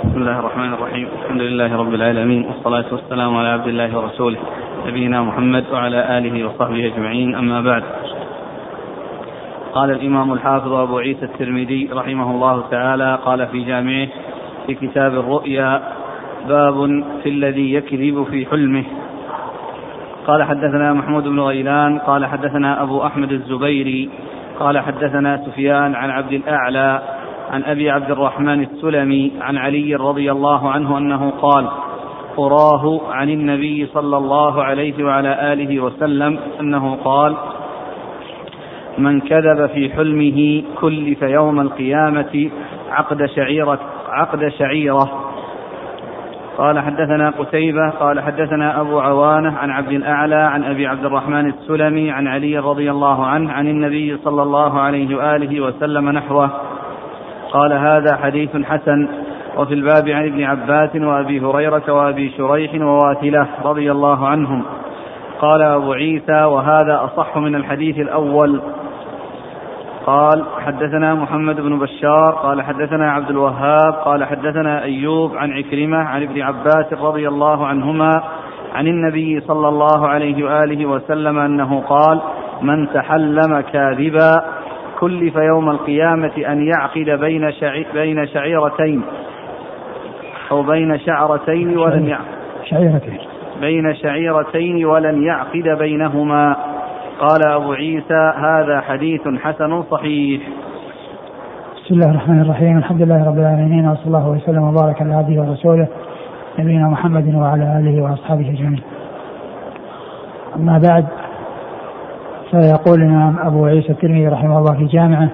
بسم الله الرحمن الرحيم. الحمد لله رب العالمين. والصلاة والسلام على عبد الله ورسوله. نبينا محمد وعلى آله وصحبه أجمعين. أما بعد. قال الإمام الحافظ أبو عيسى الترمذي رحمه الله تعالى قال في جامعه في كتاب الرؤيا باب في الذي يكذب في حلمه. قال حدثنا محمود بن غيلان قال حدثنا أبو أحمد الزبيري قال حدثنا سفيان عن عبد الأعلى عن أبي عبد الرحمن السلمي عن علي رضي الله عنه أنه قال أراه عن النبي صلى الله عليه وعلى آله وسلم أنه قال من كذب في حلمه كلف يوم القيامة عقد شعيرة عقد شعيرة. قال حدثنا قتيبة قال حدثنا أبو عوانة عن عبد الأعلى عن أبي عبد الرحمن السلمي عن علي رضي الله عنه عن النبي صلى الله عليه وآله وسلم نحوه. قال هذا حديث حسن وفي الباب عن ابن عباس وأبي هريرة وأبي شريح وواثلة رضي الله عنهم. قال أبو عيسى وهذا أصح من الحديث الأول. قال حدثنا محمد بن بشار قال حدثنا عبد الوهاب قال حدثنا أيوب عن عكرمة عن ابن عباس رضي الله عنهما عن النبي صلى الله عليه وآله وسلم أنه قال من تحلم كاذبا كلف يوم القيامة أن يعقد بين بين شعيرتين أو بين شعرتين ولن يعقد شعيرتين. بين شعيرتين ولن يعقد بينهما. قال أبو عيسى هذا حديث حسن صحيح. بسم الله الرحمن الرحيم. الحمد لله رب العالمين وصلى الله وسلم وبارك على عبده ورسوله نبينا محمد وعلى آله وأصحابه أجمعين. أما بعد فيقول الإمام أبو عيسى الترمذي رحمه الله في جامعه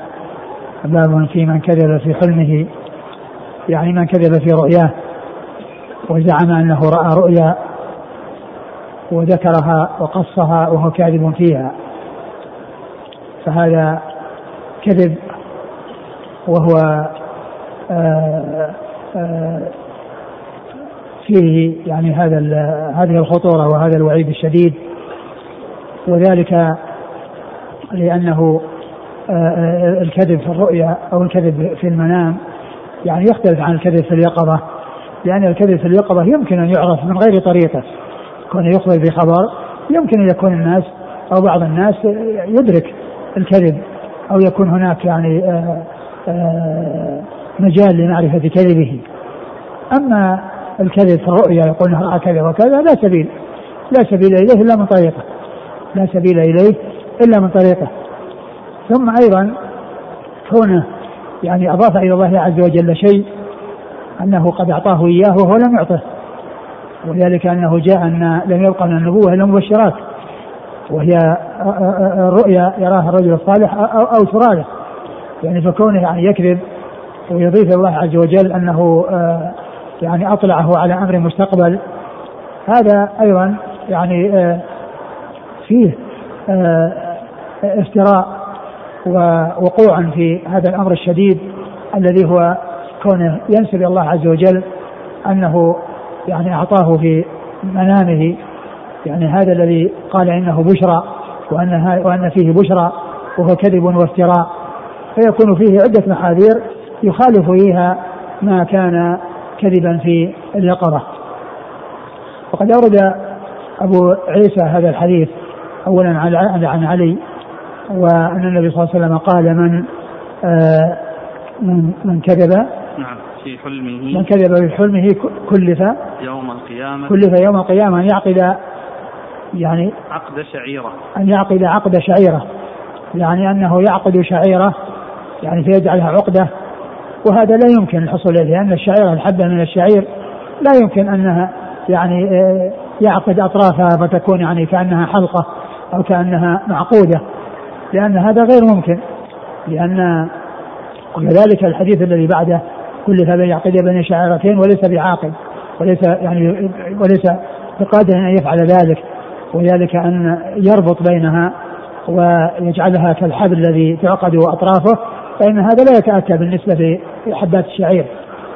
باب في من كذب في حلمه يعني من كذب في رؤياه وزعم أنه رأى رؤيا وذكرها وقصها وهو كاذب فيها. فهذا كذب وهو آآ آآ فيه يعني هذا هذه الخطورة وهذا الوعيد الشديد وذلك لأنه الكذب في الرؤيا أو الكذب في المنام يعني يختلف عن الكذب في اليقظة لأن الكذب في اليقظة يمكن أن يعرف من غير طريقة كونه يخبر بخبر يمكن أن يكون الناس أو بعض الناس يدرك الكذب أو يكون هناك يعني آآ مجال لمعرفة كذبه. أما الكذب في الرؤيا يقول رأى كذا وكذا لا سبيل لا سبيل إليه إلا من طريقة. لا سبيل إليه إلا من طريقه. ثم أيضا كونه يعني أضاف إلى الله عز وجل شيء أنه قد أعطاه إياه وهو لم يعطه. وذلك أنه جاء أن لم يبقى من النبوة إلا مبشرات وهي الرؤيا يراها الرجل الصالح أو تراده يعني فكونه يعني يكذب ويضيف الله عز وجل أنه يعني أطلعه على أمر مستقبل هذا أيضا يعني فيه افتراء ووقوعا في هذا الأمر الشديد الذي هو كونه ينسب الله عز وجل أنه يعني أعطاه في منامه يعني هذا الذي قال إنه بشرى وأن وأن فيه بشرى وهو كذب وافتراء فيكون فيه عدة محاذير يخالف فيها ما كان كذبا في اليقظة. وقد أورد أبو عيسى هذا الحديث اولا عن عن علي وأن النبي صلى الله عليه وسلم قال من آه من من كذب. نعم في حلمه. من كذب في حلمه كلف. يوم القيامة. كلف يوم القيامة أن يعقد يعني عقد شعيرة. أن يعقد عقد شعيرة. يعني أنه يعقد شعيرة يعني فيجعلها عقدة. وهذا لا يمكن الحصول إليه لأن الشعيرة الحبة من الشعير لا يمكن أنها يعني يعقد أطرافها فتكون يعني كأنها حلقة أو كأنها معقودة. لأن هذا غير ممكن لأن وكذلك الحديث الذي بعده كلف بين يعقد بين شعيرتين وليس بعاقل وليس يعني وليس بقادر أن يفعل ذلك وذلك أن يربط بينها ويجعلها كالحبل الذي تعقد أطرافه فإن هذا لا يتأتى بالنسبة لحبات الشعير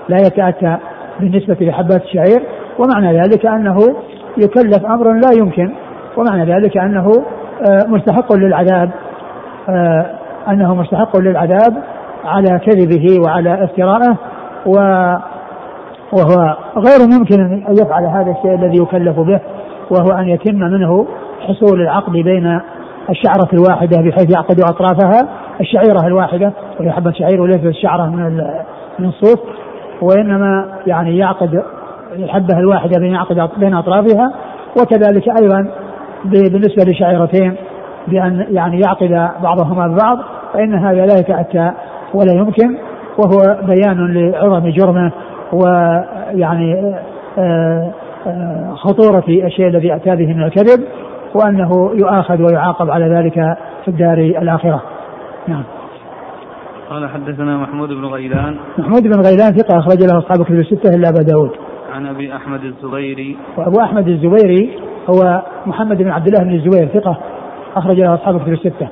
لا يتأتى بالنسبة لحبات الشعير ومعنى ذلك أنه يكلف أمر لا يمكن ومعنى ذلك أنه مستحق للعذاب. أنه مستحق للعذاب على كذبه وعلى افترائه و وهو غير ممكن أن يفعل هذا الشيء الذي يكلف به وهو أن يتم منه حصول العقد بين الشعرة الواحدة بحيث يعقد أطرافها الشعيرة الواحدة وهي حبة شعير وليست الشعرة من من الصوف وإنما يعني يعقد الحبة الواحدة بين يعقد بين أطرافها وكذلك أيضا بالنسبة لشعيرتين بأن يعني يعقد بعضهما ببعض فإن هذا لا يتأتى ولا يمكن وهو بيان لعظم جرمه ويعني آه، آه، خطورة الشيء الذي أتى به من الكذب وأنه يؤاخذ ويعاقب على ذلك في الدار الآخرة. نعم. قال حدثنا محمود بن غيلان. محمود بن غيلان ثقة أخرج له أصحاب كتب الستة إلا أبا داود. عن أبي أحمد الزبيري. وأبو أحمد الزبيري هو محمد بن عبد الله بن الزبير ثقة. أخرج له أصحاب كتب الستة.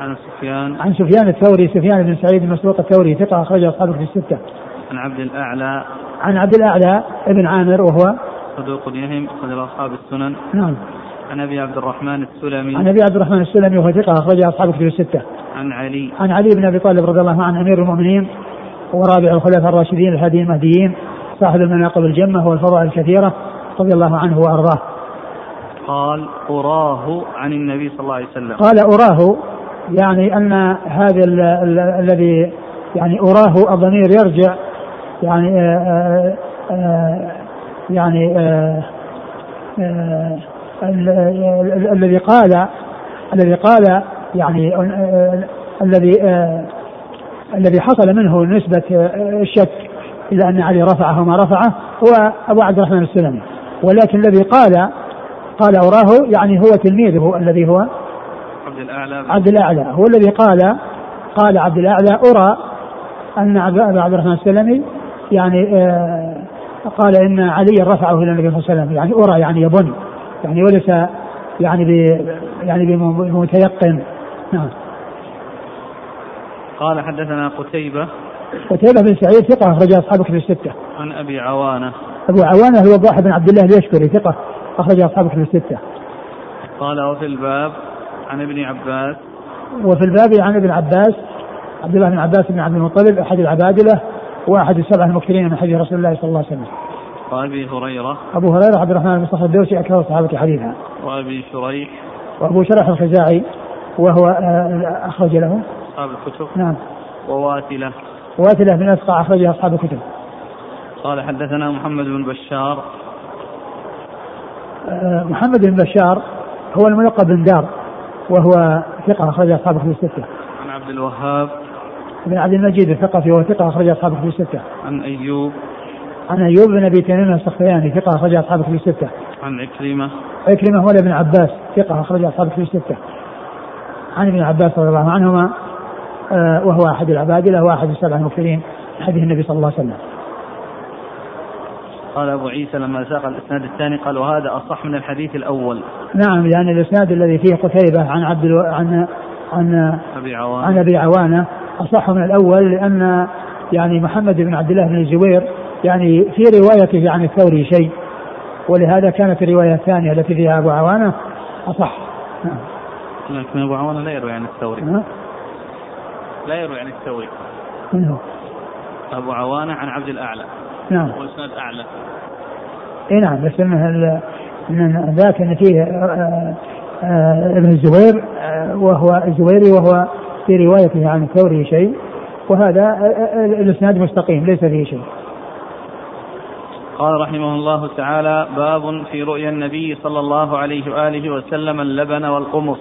عن سفيان. عن سفيان الثوري سفيان بن سعيد بن مسروق الثوري ثقة أخرج أصحاب كتب الستة. عن عبد الأعلى. عن عبد الأعلى ابن عامر وهو صدوق يهم أخرج أصحاب السنن. نعم. عن أبي عبد الرحمن السلمي. عن أبي عبد الرحمن السلمي وهو ثقة أخرج أصحاب كتب الستة. عن علي. عن علي بن أبي طالب رضي الله عنه أمير المؤمنين ورابع الخلفاء الراشدين الهادي المهديين صاحب المناقب الجمة والفضائل الكثيرة رضي الله عنه وأرضاه. قال أراه عن النبي صلى الله عليه وسلم. قال أراه يعني أن هذا الذي يعني أراه الضمير يرجع يعني آآ آه، آآ آه، آه، يعني الذي قال الذي قال يعني الذي الذي حصل منه نسبة الشك إلى أن علي رفعه ما رفعه هو أبو عبد الرحمن السلمي. ولكن الذي قال قال أراه يعني هو تلميذه الذي هو عبد الأعلى. عبد الأعلى. هو الذي قال قال عبد الأعلى أرى أن أبا عبد الرحمن السلمي يعني آه قال إن علي رفعه إلى النبي صلى الله عليه وسلم. يعني أرى يعني يظن يعني وليس يعني ب يعني بمتيقن. نعم. قال حدثنا قتيبة. قتيبة بن سعيد ثقة أخرج أصحاب كتب الستة. عن أبي عوانة. أبو عوانة هو ضاحي بن عبد الله اليشكري ثقة أخرج أصحاب كتب الستة. قال وفي الباب عن ابن عباس. وفي الباب عن ابن عباس عبد الله بن عباس بن عبد المطلب أحد العبادلة وأحد السبعة المكثرين من حديث رسول الله صلى الله عليه وسلم. وابي هريرة. أبو هريرة عبد الرحمن بن صخر الدوسي أكثر الصحابة حديثا وأبي شريح وأبو شرح الخزاعي وهو آه، أخرج له. أصحاب الكتب. نعم. وواتلة. واتله بن اسقع أخرجها أصحاب الكتب. قال حدثنا محمد بن بشار آه، محمد بن بشار هو الملقب بن دار وهو ثقة أخرج أصحاب الكتب الستة. عن عبد الوهاب بن عبد المجيد الثقفي وهو ثقة أخرج أصحاب الكتب الستة. عن أيوب عن أيوب بن أبي تميم السختياني ثقة أخرج اصحاب في الستة. عن عكرمه عكرمه هو ابن عباس ثقة أخرج اصحاب في الستة. عن ابن عباس رضي الله عنهما آه، وهو أحد العبادله واحد السبع المكثرين حديث النبي صلى الله عليه وسلم. قال أبو عيسى لما ساق الإسناد الثاني قال وهذا أصح من الحديث الأول. نعم لأن الإسناد الذي فيه قتيبة عن عبد ألو... عن عن أبي عوانة عن أبي عوانة أصح من الأول لأن يعني محمد بن عبد الله بن الزبير يعني في روايته عن الثوري شيء ولهذا كانت الرواية الثانية التي فيها أبو عوانة أصح نعم. لكن أبو عوانة لا يروي عن الثوري. لا يروي عن الثوري من هو؟ أبو عوانة عن عبد الأعلى نعم والإسناد أعلى إي نعم بس إنه إن ذاك ان فيه آه، آه، ابن الزبير آه، وهو الزبيري وهو في روايته عن الثوري شيء وهذا الإسناد مستقيم ليس فيه شيء. قال رحمه الله تعالى باب في رؤيا النبي صلى الله عليه وآله وسلم اللبن والقمص.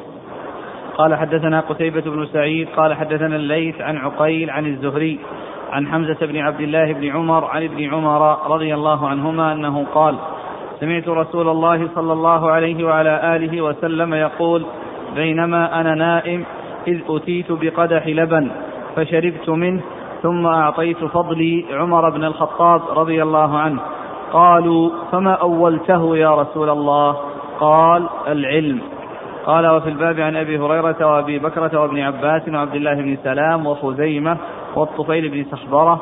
قال حدثنا قتيبة بن سعيد قال حدثنا الليث عن عقيل عن الزهري عن حمزة بن عبد الله بن عمر عن ابن عمر رضي الله عنهما أنه قال سمعت رسول الله صلى الله عليه وعلى آله وسلم يقول بينما أنا نائم إذ أتيت بقدح لبن فشربت منه ثم أعطيت فضلي عمر بن الخطاب رضي الله عنه. قالوا فما أولته يا رسول الله؟ قال العلم. قال وفي الباب عن أبي هريرة وأبي بكرة وابن عباس وعبد الله بن سلام وخزيمة والطفيل بن سحبرة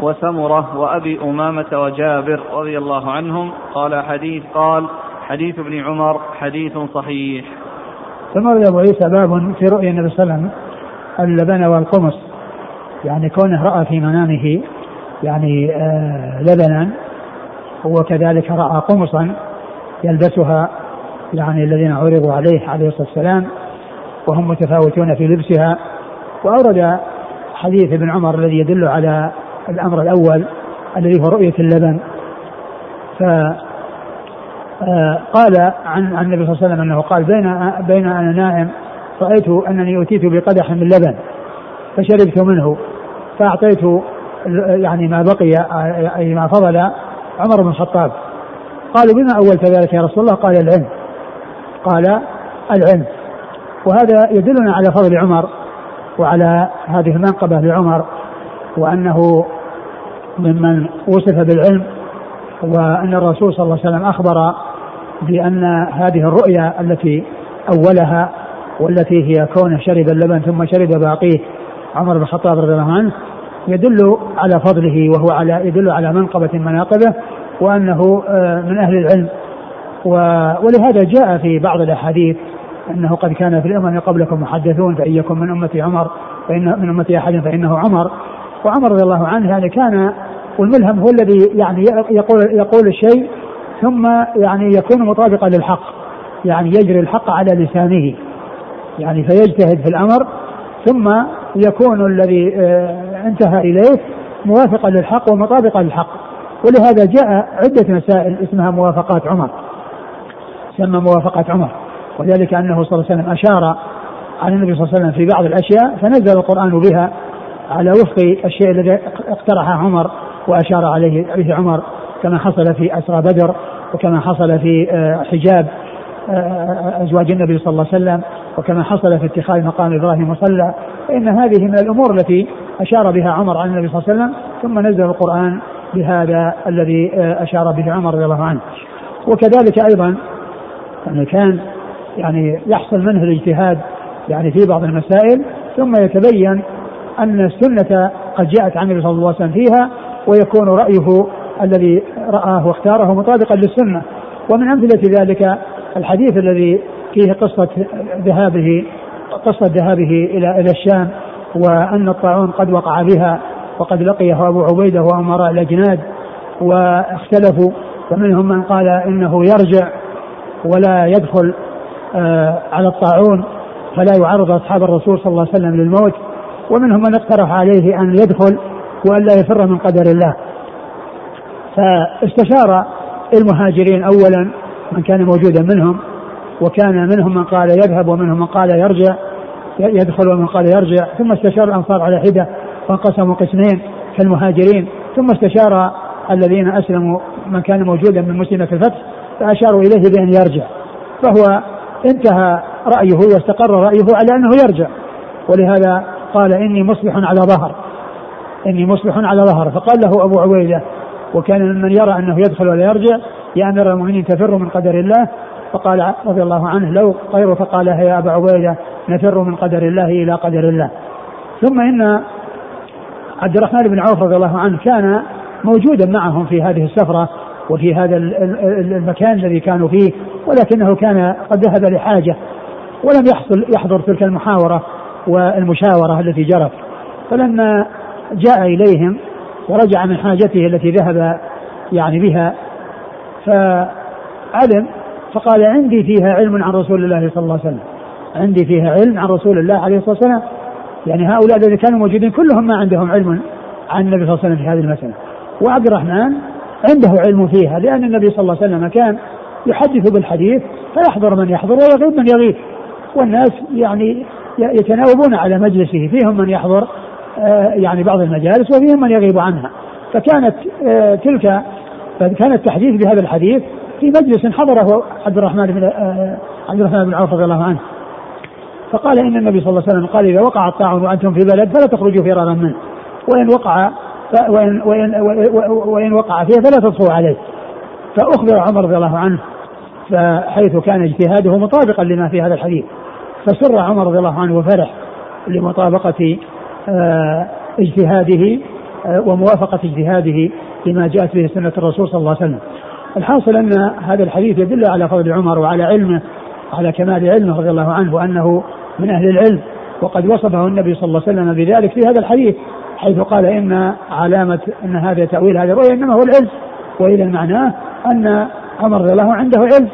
وسمرة وأبي أمامة وجابر رضي الله عنهم قال حديث قال حديث ابن عمر حديث صحيح. ثم أبو عيسى باب في رؤيا النبي صلى الله عليه وسلم اللبن والقمص يعني كونه رأى في منامه يعني آه لبنا وكذلك رأى قمصا يلبسها يعني الذين عرضوا عليه عليه الصلاة والسلام وهم متفاوتون في لبسها وأورد حديث ابن عمر الذي يدل على الأمر الأول الذي هو رؤية اللبن. ف آه، قال عن عن النبي صلى الله عليه وسلم أنه قال بين بين أنا نائم رأيت أنني أتيت بقدح من لبن فشربت منه فأعطيت يعني ما بقي أي ما فضل عمر بن الخطاب. قالوا بما أولت ذلك يا رسول الله؟ قال العلم قال العلم وهذا يدلنا على فضل عمر وعلى هذه المنقبة لعمر وأنه ممن وصف بالعلم وأن الرسول صلى الله عليه وسلم أخبر بأن هذه الرؤيا التي أولها والتي هي كونه شرب اللبن ثم شرب باقيه عمر بن الخطاب رضي الله عنه يدل على فضله وهو على يدل على منقبة مناقبه وأنه آه، من أهل العلم. ولهذا جاء في بعض الأحاديث أنه قد كان في الأمم قبلكم محدثون فإن يكن من أمتي عمر فإن من أمتي أحد فإنه عمر. وعمر رضي الله عنه يعني كان والملهم هو الذي يعني يقول يقول الشيء ثم يعني يكون مطابقا للحق يعني يجري الحق على لسانه يعني فيجتهد في الأمر ثم يكون الذي آه، انتهى إليه موافقا للحق ومطابقا للحق. ولهذا جاء عدة مسائل اسمها موافقات عمر. سمى موافقة عمر. وذلك أنه صلى الله عليه وسلم أشار على النبي صلى الله عليه وسلم في بعض الأشياء فنزل القرآن بها على وفق الشيء الذي اقترحه عمر وأشار عليه عليه عمر كما حصل في أسرى بدر وكما حصل في آه، حجاب آه، أزواج النبي صلى الله عليه وسلم وكما حصل في اتخاذ مقام إبراهيم مصلى فإن هذه من الأمور التي أشار بها عمر على النبي صلى الله عليه وسلم ثم نزل القرآن بهذا الذي آه، أشار به عمر رضي الله عنه. وكذلك أيضا يعني كان يعني يحصل منه الاجتهاد يعني في بعض المسائل ثم يتبين أن السنة قد جاءت عن النبي صلى الله عليه وسلم فيها ويكون رأيه الذي رآه واختاره مطابقا للسنة. ومن أمثلة ذلك الحديث الذي فيه قصة ذهابه قصة ذهابه إلى إلى الشام وأن الطاعون قد وقع بها وقد لقيه أبو عبيدة وأمراء الأجناد واختلفوا ومنهم من قال إنه يرجع ولا يدخل على الطاعون فلا يعرض أصحاب الرسول صلى الله عليه وسلم للموت ومنهم من اقترح عليه أن يدخل وأن لا يفر من قدر الله. فاستشار المهاجرين أولا من كان موجودا منهم وكان منهم من قال يذهب ومنهم من قال يرجع يدخل ومن قال يرجع ثم استشار الأنصار على حدة وانقسموا قسمين كالمهاجرين. ثم استشار الذين أسلموا من كان موجودا من مسلمة الفتح فأشاروا إليه بأن يرجع فهو انتهى رأيه واستقر رأيه على أنه يرجع. ولهذا قال إني مصبح على ظهر. إني مصبح على ظهر. فقال له أبو عبيدة وكان ممن يرى أنه يدخل ولا يرجع يا أمير المؤمنين تفر من قدر الله. فقال رضي الله عنه لو غيره فقال يا أبا عبيدة نفر من قدر الله إلى قدر الله. ثم إن عبد الرحمن بن عوف رضي الله عنه كان موجودا معهم في هذه السفرة وفي هذا المكان الذي كانوا فيه. ولكنه كان قد ذهب لحاجة ولم يحصل يحضر تلك المحاورة والمشاورة التي جرت. فلما جاء إليهم ورجع من حاجته التي ذهب يعني بها فعلم فقال عندي فيها علم عن رسول الله صلى الله عليه وسلم. عندي فيها علم عن رسول الله عليه الصلاة والسلام. يعني هؤلاء الذين كانوا موجودين كلهم ما عندهم علم عن النبي صلى الله عليه وسلم في هذه المسألة. وعبد الرحمن عنده علم فيها لأن النبي صلى الله عليه وسلم كان يحدث بالحديث فيحضر من يحضر ويغيب من يغيب. والناس يعني يتناوبون على مجلسه فيهم من يحضر آه، يعني بعض المجالس وفيهم من يغيب عنها. فكانت آه، تلك فكان التحديث بهذا الحديث في مجلس حضره عبد الرحمن بن آه، عبد الرحمن بن عوف رضي الله عنه. فقال إن النبي صلى الله عليه وسلم قال إذا وقع الطاعون وأنتم في بلد فلا تخرجوا فرارا منه. وإن وقع وإن, وإن, وإن وقع فيه فلا تطفوا عليه. فأخبر عمر رضي الله عنه فحيث كان اجتهاده مطابقا لما في هذا الحديث. فسر عمر رضي الله عنه وفرح لمطابقة آه، اجتهاده آه، وموافقة اجتهاده لما جاءت به سنة الرسول صلى الله عليه وسلم. الحاصل أن هذا الحديث يدل على فضل عمر وعلى علمه على كمال علمه رضي الله عنه وأنه من أهل العلم وقد وصفه النبي صلى الله عليه وسلم بذلك في هذا الحديث حيث قال إن علامة أن هذا تأويل هذه الرؤيا إنما هو العلم وإذا معناه أن عمر رضي الله عنده علم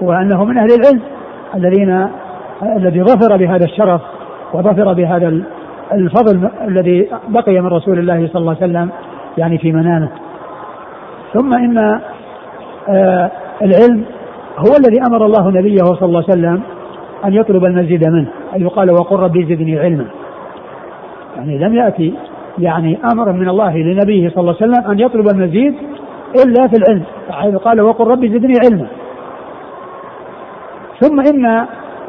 وأنه من أهل العلم الذين الذي ظفر بهذا الشرف وظفر بهذا الفضل الذي بقي من رسول الله صلى الله عليه وسلم يعني في منامه. ثم إن آه العلم هو الذي أمر الله نبيه صلى الله عليه وسلم أن يطلب المزيد منه أن يقال وقل ربي زدني علما. يعني لم يأتي يعني أمر من الله لنبيه صلى الله عليه وسلم أن يطلب المزيد إلا في العلم. حيث قال وقل ربي زدني علما. ثم إن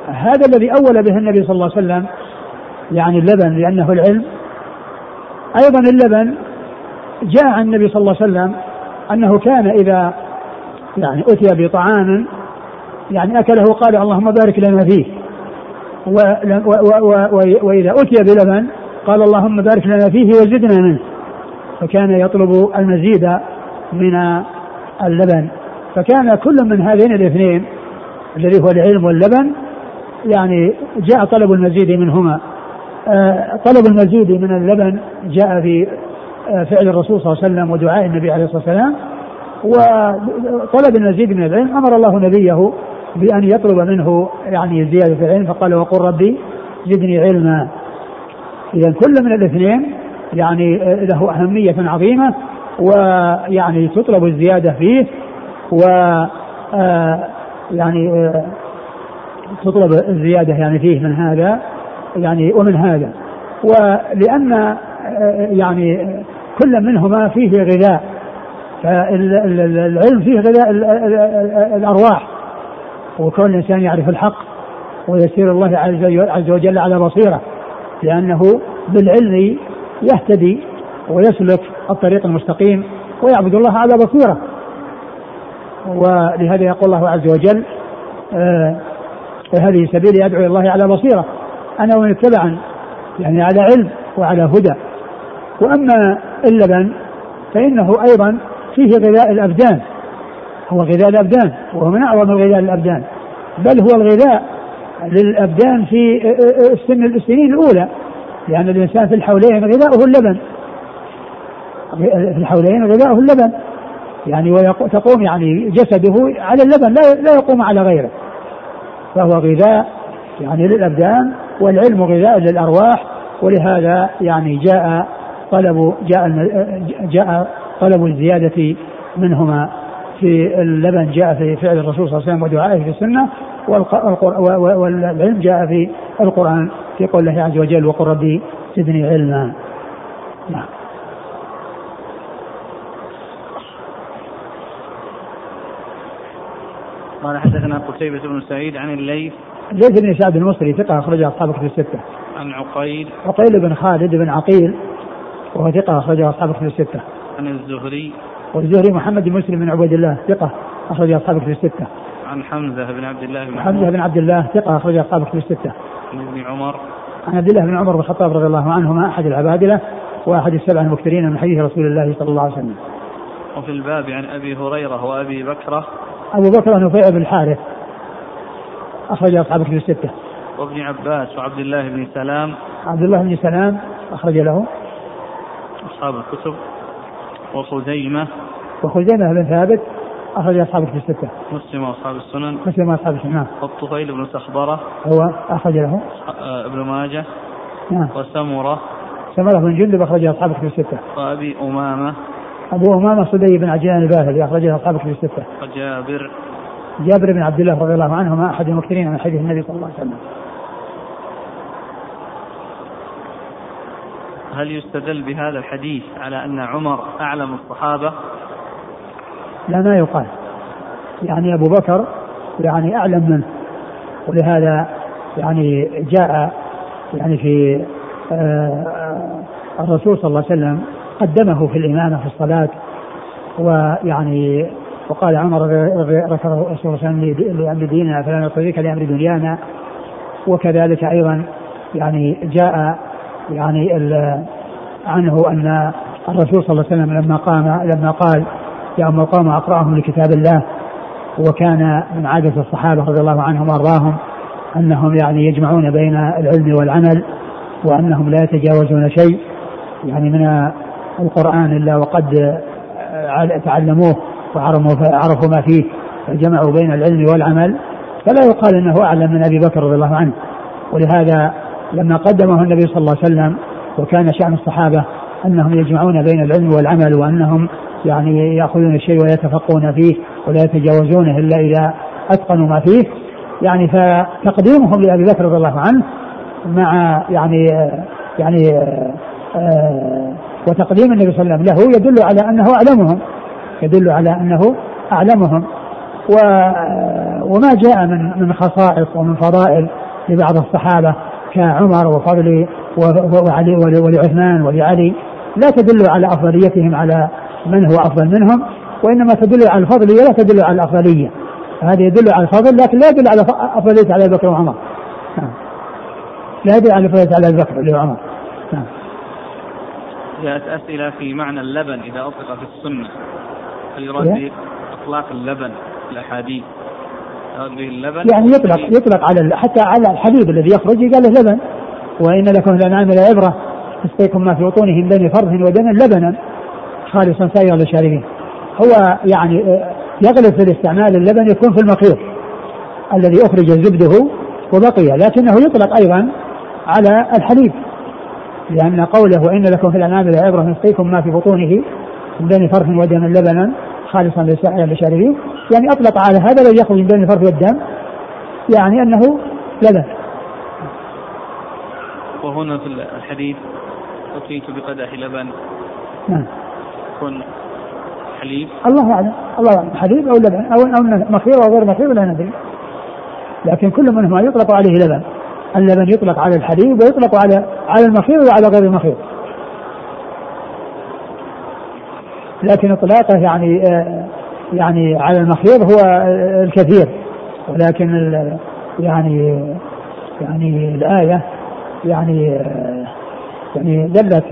هذا الذي أول به النبي صلى الله عليه وسلم يعني اللبن لأنه العلم. أيضا اللبن جاء عن النبي صلى الله عليه وسلم أنه كان إذا يعني أتي بطعام يعني أكله قال اللهم بارك لنا فيه. وإذا أتي بلبن قال اللهم بارك لنا فيه وزدنا منه. فكان يطلب المزيد من اللبن. فكان كل من هذين الاثنين الذي هو العلم واللبن يعني جاء طلب المزيد منهما. آه، طلب المزيد من اللبن جاء في آه، فعل الرسول صلى الله عليه وسلم ودعاء النبي عليه الصلاة والسلام. وطلب المزيد من العلم أمر الله نبيه بأن يطلب منه يعني زيادة في العلم فقال وقل ربي زدني علما. اذا كل من الاثنين يعني له أهمية عظيمة ويعني تطلب الزيادة فيه و يعني تطلب الزيادة يعني فيه من هذا يعني ومن هذا. ولأن يعني كل منهما فيه غذاء. فالعلم فيه غذاء الأرواح. وكون الإنسان يعرف الحق ويسير الله عز وجل على بصيرة لأنه بالعلم يهتدي ويسلك الطريق المستقيم ويعبد الله على بصيرة. ولهذا يقول الله عز وجل آه وهذه سبيلي أدعو إلى الله على بصيرة. أنا ومن اتبعني يعني على علم وعلى هدى. وأما اللبن فإنه أيضا فيه غذاء الأبدان. هو غذاء الأبدان وهو من أعظم الغذاء الأبدان. بل هو الغذاء للأبدان في السن السنين الأولى. لأن الإنسان في الحولين غذاؤه اللبن. في الحولين غذاؤه اللبن. يعني وتقوم يعني جسده على اللبن لا لا يقوم على غيره. فهو غذاء يعني للأبدان والعلم غذاء للأرواح ولهذا يعني جاء طلب جاء جاء طلب الزيادة منهما في اللبن جاء في فعل الرسول صلى الله عليه وسلم ودعائه في السنة والعلم جاء في القرآن في قول الله عز وجل وقل ربي زدني علما. نعم. قال حدثنا قتيبة بن سعيد عن الليث الليث بن سعد المصري ثقة أخرج أصحاب كتب الستة. عن عقيل عقيل بن خالد بن عقيل وهو ثقة أخرج أصحاب كتب الستة. عن الزهري والزهري محمد بن مسلم بن عبيد الله ثقة أخرج أصحاب كتب الستة. عن حمزة بن عبد الله بن حمزة بن عبد الله ثقة أخرج أصحاب كتب الستة. عن ابن عمر عن عبد الله بن عمر بن الخطاب رضي الله عنهما أحد العبادلة وأحد السبع المكثرين من حديث رسول الله صلى الله عليه وسلم. وفي الباب عن أبي هريرة وأبي بكرة أبو بكر نفيع بن الحارث. أخرج أصحاب كتب الستة. وابن عباس وعبد الله بن سلام. عبد الله بن سلام أخرج له. أصحاب الكتب. وخزيمة. وخزيمة بن ثابت أخرج أصحاب الكتب الستة. مسلم وأصحاب السنن. مسلم وأصحاب السنن نعم. والطفيل بن سخبرة. هو أخرج له. آه، ابن ماجه. نعم. وسمرة. سمرة بن جندب أخرج أصحاب الكتب الستة. وأبي أمامة. أبو أمامة صدي بن عجلان الباهلي أخرجه أصحاب الكتب الستة. وجابر جابر بن عبد الله رضي الله عنهما أحد المكثرين من حديث النبي صلى الله عليه وسلم. هل يستدل بهذا الحديث على أن عمر أعلم الصحابة؟ لا ما يقال. يعني أبو بكر يعني أعلم منه ولهذا يعني جاء يعني في آه، الرسول صلى الله عليه وسلم قدمه في الإمامة في الصلاة ويعني وقال عمر الرسول صلى الله لأمر ديننا فلا نطيعك لأمر دنيانا. وكذلك أيضا يعني جاء يعني عنه أن الرسول صلى الله عليه وسلم لما قام لما قال يا أم القوم أقرأهم لكتاب الله وكان من عادة الصحابة رضي الله عنهم وأرضاهم أنهم يعني يجمعون بين العلم والعمل وأنهم لا يتجاوزون شيء. يعني من القرآن إلا وقد تعلموه وعرفوا ما فيه فجمعوا بين العلم والعمل. فلا يقال إنه أعلم من أبي بكر رضي الله عنه. ولهذا لما قدمه النبي صلى الله عليه وسلم وكان شأن الصحابة أنهم يجمعون بين العلم والعمل وأنهم يعني يأخذون الشيء ويتفقون فيه ولا يتجاوزونه إلا إذا أتقنوا ما فيه. يعني فتقديمهم لأبي بكر رضي الله عنه مع يعني يعني آه وتقديم النبي صلى الله عليه وسلم له يدل على أنه أعلمهم. يدل على أنه أعلمهم. و وما جاء من من خصائص ومن فضائل لبعض الصحابة كعمر وفضل وعلي ولعثمان ولعلي. لا تدل على أفضليتهم على من هو أفضل منهم وإنما تدل على الفضلية لا تدل على الأفضلية. هذا يدل على الفضل لكن لا يدل على أفضلية على أبي بكر وعمر. نعم. لا يدل على أفضلية على أبي بكر وعمر. نعم. جاءت أسئلة في معنى اللبن إذا أطلق في السنة. هل يراد إطلاق اللبن في الأحاديث؟ اللبن؟ يعني يطلق يطلق على حتى على الحليب الذي يخرج قال له لبن. وإن لكم الأنعام لعبرة تسقيكم ما في بطونهم بين فرث ودم لبنا. خالصا سائغا للشاربين. هو يعني آه، يغلب في الاستعمال اللبن يكون في المخيط الذي أخرج زبده وبقي لكنه يطلق أيضا على الحليب. لأن قوله وإن لكم في الأنعام لعبرة نسقيكم ما في بطونه من بين فرث ودم لبنا خالصا للشاربين يعني أطلق على هذا الذي يخرج من بين الفرث والدم يعني أنه لبن. وهنا في الحديث أتيت بقدح لبن. نعم. يكون حليب. الله أعلم. الله أعلم. حليب أو لبن أو أو مخير أو غير مخير لا ندري لكن كل منهما يطلق عليه لبن. اللبن يطلق على الحليب ويطلق على على المخير وعلى غير المخير لكن إطلاقه يعني يعني على المخيط هو الكثير. ولكن يعني يعني الآية يعني يعني دلت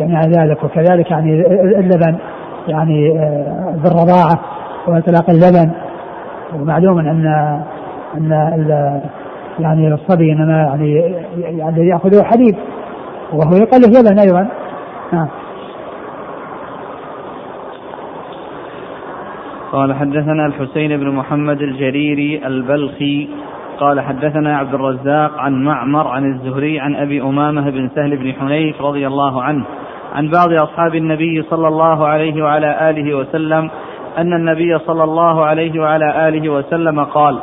يعني على ذلك. وكذلك يعني اللبن يعني بالرضاعة وإطلاق اللبن. ومعلوم أن أن يعني الصبي إنما يعني يعني يأخذه حليب وهو يقلل لبن أيضا. نعم. قال حدثنا الحسين بن محمد الجريري البلخي. قال حدثنا عبد الرزاق عن معمر عن الزهري عن أبي أمامة بن سهل بن حنيف رضي الله عنه عن بعض أصحاب النبي صلى الله عليه وعلى آله وسلم أن النبي صلى الله عليه وعلى آله وسلم قال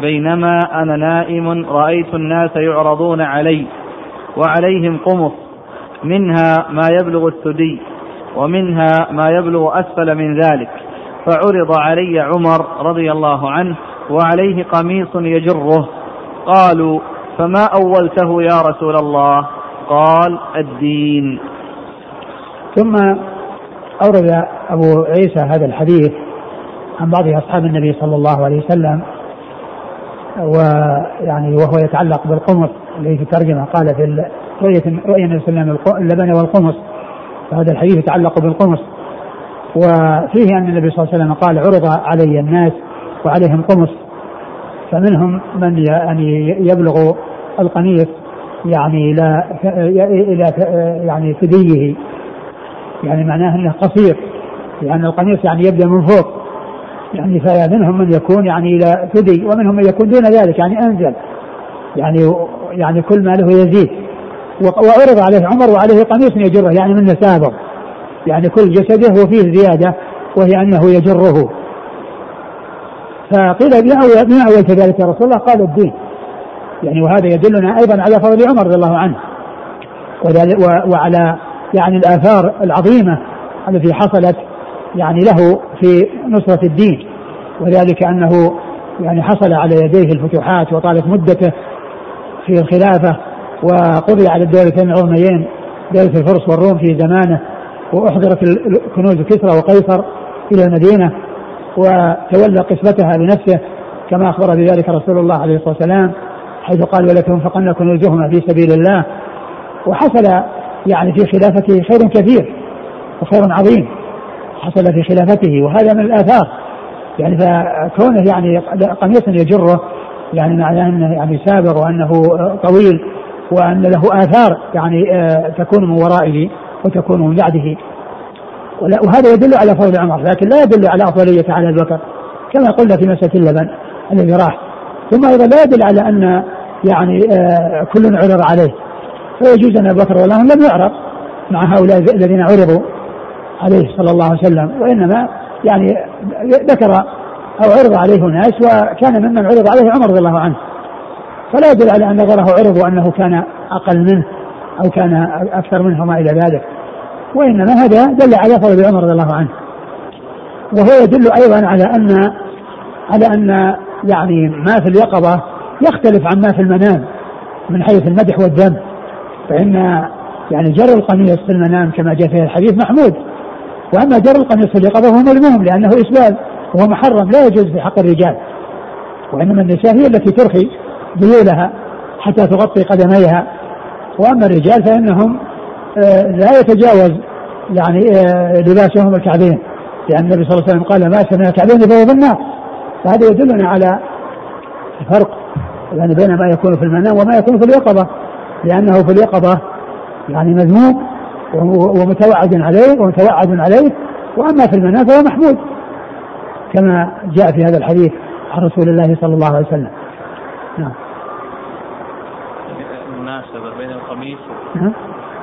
بينما أنا نائم رأيت الناس يعرضون علي وعليهم قمص منها ما يبلغ الثدي ومنها ما يبلغ أسفل من ذلك. فعرض علي عمر رضي الله عنه وعليه قميص يجره. قالوا فما أولته يا رسول الله؟ قال الدين. ثم أورد أبو عيسى هذا الحديث عن بعض أصحاب النبي صلى الله عليه وسلم ويعني وهو يتعلق بالقمص اللي في الترجمة قال في رؤية رؤية النبي صلى الله عليه وسلم اللبن والقمص. فهذا الحديث يتعلق بالقمص. وفيه أن النبي صلى الله عليه وسلم قال عرض علي الناس وعليهم قمص. فمنهم من يعني يبلغ القميص يعني إلى إلى يعني ثديه يعني معناه إنه قصير لأن القميص يعني يبدأ من فوق. يعني فمنهم من يكون يعني إلى ثدي ومنهم من يكون دون ذلك يعني أنزل. يعني يعني كل ما له يزيد وعرض عليه عمر وعليه قميص يجره يعني منه سابق يعني كل جسده وفيه زيادة وهي أنه يجره. فقيل بما أولت ذلك يا رسول الله قال الدين. يعني وهذا يدلنا أيضا على فضل عمر رضي الله عنه. وعلى يعني الآثار العظيمة التي حصلت يعني له في نصرة الدين وذلك أنه يعني حصل على يديه الفتوحات وطالت مدته في الخلافة وقضي على الدولتين العظميين دولة الفرس والروم في زمانه وأحضرت كنوز كسرى وقيصر إلى المدينة وتولى قسمتها بنفسه كما أخبر بذلك رسول الله عليه الصلاة والسلام حيث قال ولتنفقن كنوزهما في سبيل الله. وحصل يعني في خلافته خير كثير وخير عظيم. حصل في خلافته وهذا من الآثار. يعني فكونه يعني قميص يجره يعني معناه أنه يعني سابق وأنه طويل وأن له آثار يعني آه، تكون من ورائه وتكون من بعده. وهذا يدل على فضل عمر لكن لا يدل على أفضلية على ابي بكر كما قلنا في مسألة اللبن الذي راح. ثم أيضا لا يدل على أن يعني آه كل عرض عليه. فيجوز أن ابو بكر لم يعرض مع هؤلاء الذين عرضوا. عليه صلى الله عليه وسلم وإنما يعني ذكر أو عرض عليه ناس وكان ممن عرض عليه عمر رضي الله عنه. فلا يدل على أن غيره عرض وأنه كان أقل منه أو كان أكثر منه وما إلى ذلك. وإنما هذا دل على فضل عمر رضي الله عنه. وهو يدل أيضا على ان على أن يعني ما في اليقظة يختلف عن ما في المنام من حيث المدح والذم فإن يعني جر القميص في المنام كما جاء في الحديث محمود وأما جر القميص في اليقظه هو مذموم لأنه إسبال وهو محرم لا يجوز في حق الرجال. وإنما النساء هي التي ترخي ذيولها حتى تغطي قدميها. وأما الرجال فإنهم آه، لا يتجاوز يعني آه، لباسهم الكعبين. لأن النبي صلى الله عليه وسلم قال ما سمع الكعبين فهو بالنار فهذا يدلنا على الفرق يعني بين ما يكون في المنام وما يكون في اليقظة. لأنه في اليقظة يعني مذموم ومتوعد عليه ومتوعد عليه. وأما في المنام فهو محمود كما جاء في هذا الحديث عن رسول الله صلى الله عليه وسلم. نعم. المناسبة بين القميص نعم.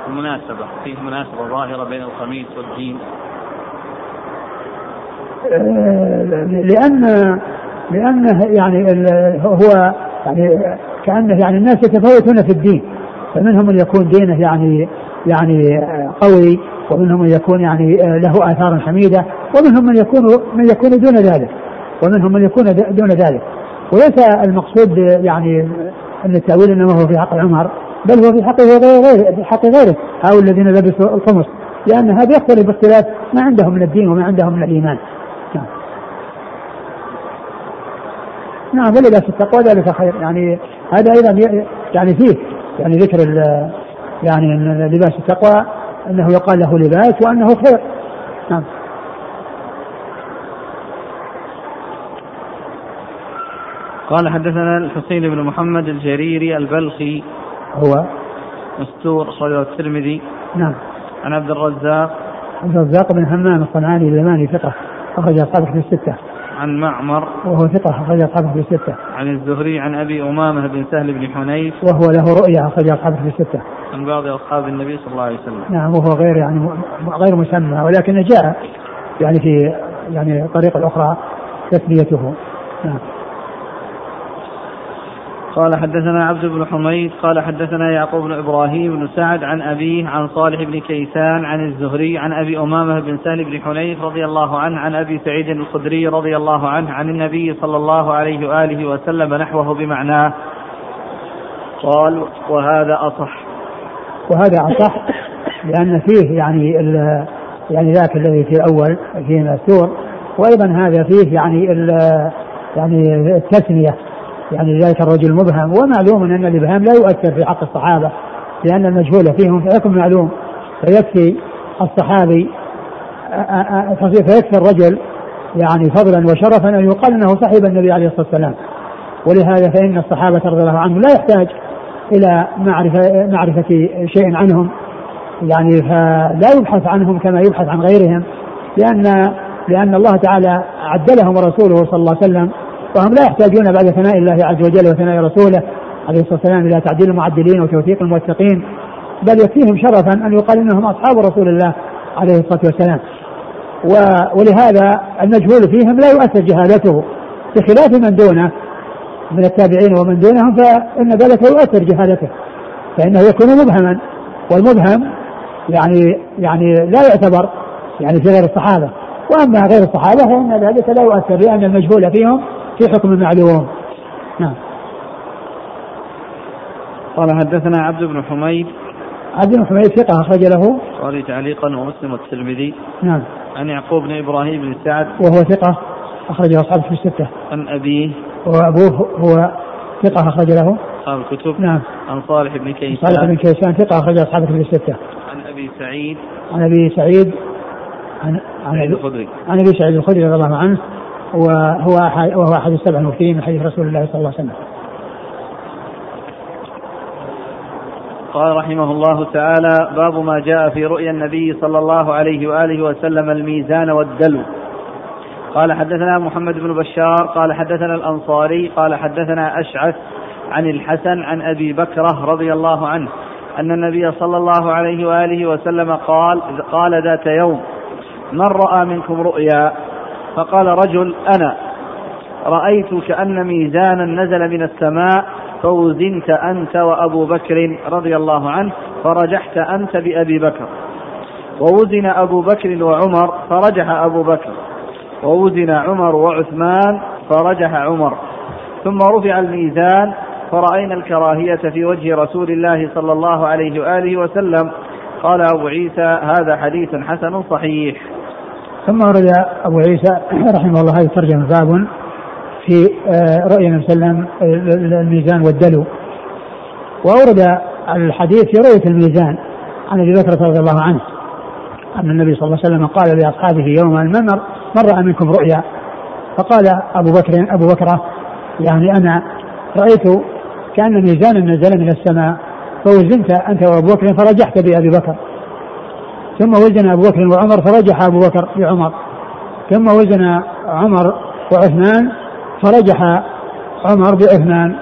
المناسبة فيه مناسبة ظاهرة بين القميص والدين آه، لأن لأنه يعني هو يعني كأنه يعني الناس يتفاوتون في الدين فمنهم من يكون دينه يعني يعني قوي ومنهم من يكون يعني له آثار حميدة ومنهم من يكون من يكون دون ذلك ومنهم من يكون دون ذلك. وليس المقصود يعني أن التأويل إنما هو في حق عمر بل هو في حق غيره في حق غيره. هؤلاء الذين لبسوا القمص لأن هذا يختلف باختلاف ما عندهم من الدين وما عندهم من الإيمان. نعم. نعم ولباس التقوى ذلك خير. يعني هذا أيضا يعني فيه يعني ذكر يعني لباس التقوى أنه يقال له لباس وأنه خير. نعم. قال حدثنا الحسين بن محمد الجريري البلخي. هو مستور أخرجه الترمذي. نعم. عن عبد الرزاق. عبد الرزاق بن همام الصنعاني اليماني ثقة أخرج أصحابه في الستة. عن معمر وهو ثقة أخرج أصحابه في الستة. عن الزهري عن أبي أمامة بن سهل بن حنيف وهو له رؤيا أخرج أصحابه في الستة. عن بعض أصحاب النبي صلى الله عليه وسلم. نعم وهو غير يعني غير مسمى ولكن جاء يعني في يعني طريقة أخرى تسميته نعم. قال حدثنا عبد بن حميد قال حدثنا يعقوب بن إبراهيم بن سعد عن أبيه عن صالح بن كيسان عن الزهري عن أبي أمامة بن سهل بن حنيف رضي الله عنه عن أبي سعيد الخدري رضي الله عنه عن النبي صلى الله عليه وآله وسلم نحوه بمعناه. قال وهذا أصح. وهذا أصح لأن فيه يعني يعني ذاك الذي في الأول فيه مستور وأيضا هذا فيه يعني يعني التسمية يعني ذلك الرجل المبهم ومعلوم أن الابهام لا يؤثر في حق الصحابة لأن المجهول فيهم فيكون معلوم فيكفي الصحابي فيكفي الرجل يعني فضلا وشرفا أن يقال أنه صاحب النبي عليه الصلاة والسلام. ولهذا فإن الصحابة رضي الله عنهم لا يحتاج إلى معرفه معرفة شيء عنهم. يعني فلا يبحث عنهم كما يبحث عن غيرهم لأن لأن الله تعالى عدلهم ورسوله صلى الله عليه وسلم وهم لا يحتاجون بعد ثناء الله عز وجل وثناء رسوله عليه الصلاة والسلام إلى تعديل المعدلين وتوثيق الموثقين بل يكفيهم شرفا أن يقال إنهم أصحاب رسول الله عليه الصلاة والسلام. ولهذا المجهول فيهم لا يؤثر جهالته بخلاف من دونه من التابعين ومن دونهم فإن ذلك يؤثر جهالته فإنه يكون مبهما. والمبهم يعني يعني لا يعتبر يعني في غير الصحابة. وأما غير الصحابة فإن ذلك لا يؤثر لأن المجهول فيهم في حكم المعلوم نعم. قال حدثنا عبد بن حميد. عبد بن حميد ثقة أخرج له. البخاري تعليقا ومسلم والترمذي. نعم. عن يعقوب بن إبراهيم بن سعد. وهو ثقة أخرج أصحابه في الستة. عن أبيه. وأبوه هو ثقة أخرج له. أصحاب الكتب. نعم. عن صالح بن كيسان. صالح بن كيسان ثقة أخرج أصحابه في الستة. عن أبي سعيد. عن أبي سعيد. عن عن أبي الخدري. عن أبي سعيد الخدري رضي الله عنه. وهو وهو أحد السبع المكثرين من حديث رسول الله صلى الله عليه وسلم. قال رحمه الله تعالى باب ما جاء في رؤيا النبي صلى الله عليه وآله وسلم الميزان والدلو قال حدثنا محمد بن بشار قال حدثنا الأنصاري قال حدثنا أشعث عن الحسن عن أبي بكرة رضي الله عنه أن النبي صلى الله عليه وآله وسلم قال قال ذات يوم من رأى منكم رؤيا فقال رجل أنا رأيت كأن ميزانا نزل من السماء فوزنت أنت وأبو بكر رضي الله عنه فرجحت أنت بأبي بكر. ووزن أبو بكر وعمر فرجح أبو بكر. ووزن عمر وعثمان فرجح عمر. ثم رفع الميزان فرأينا الكراهية في وجه رسول الله صلى الله عليه وآله وسلم. قال أبو عيسى هذا حديث حسن صحيح. ثم ورد أبو عيسى رحمه الله هذه الترجمة باب في آه، رؤيا النبي صلى الله عليه وسلم الميزان والدلو. وأورد الحديث في رؤية الميزان عن أبي بكر رضي الله عنه أن النبي صلى الله عليه وسلم قال لأصحابه يوما من من رأى منكم رؤيا؟ فقال أبو بكر أبو بكرة يعني أنا رأيت كأن ميزانا نزل من السماء فوزنت أنت وأبو بكر فرجحت بأبي بكر. ثم وزن أبو بكر وعمر فرجح أبو بكر بعمر. ثم وزن عمر وعثمان فرجح عمر بعثمان.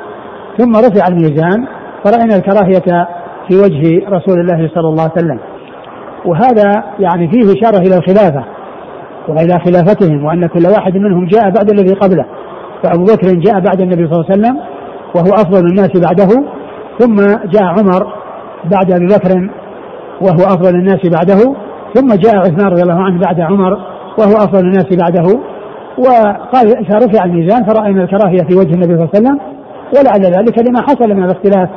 ثم رفع الميزان فرأينا الكراهية في وجه رسول الله صلى الله عليه وسلم. وهذا يعني فيه إشارة إلى الخلافة وإلى خلافتهم وأن كل واحد منهم جاء بعد الذي قبله. فأبو بكر جاء بعد النبي صلى الله عليه وسلم وهو أفضل الناس بعده. ثم جاء عمر بعد أبي بكر وهو أفضل الناس بعده ثم جاء عثمان رضي الله عنه بعد عمر وهو أفضل الناس بعده. وقال فرفع الميزان فرأينا الكراهية في وجه النبي صلى الله عليه وسلم ولعل ذلك لما حصل من الاختلاف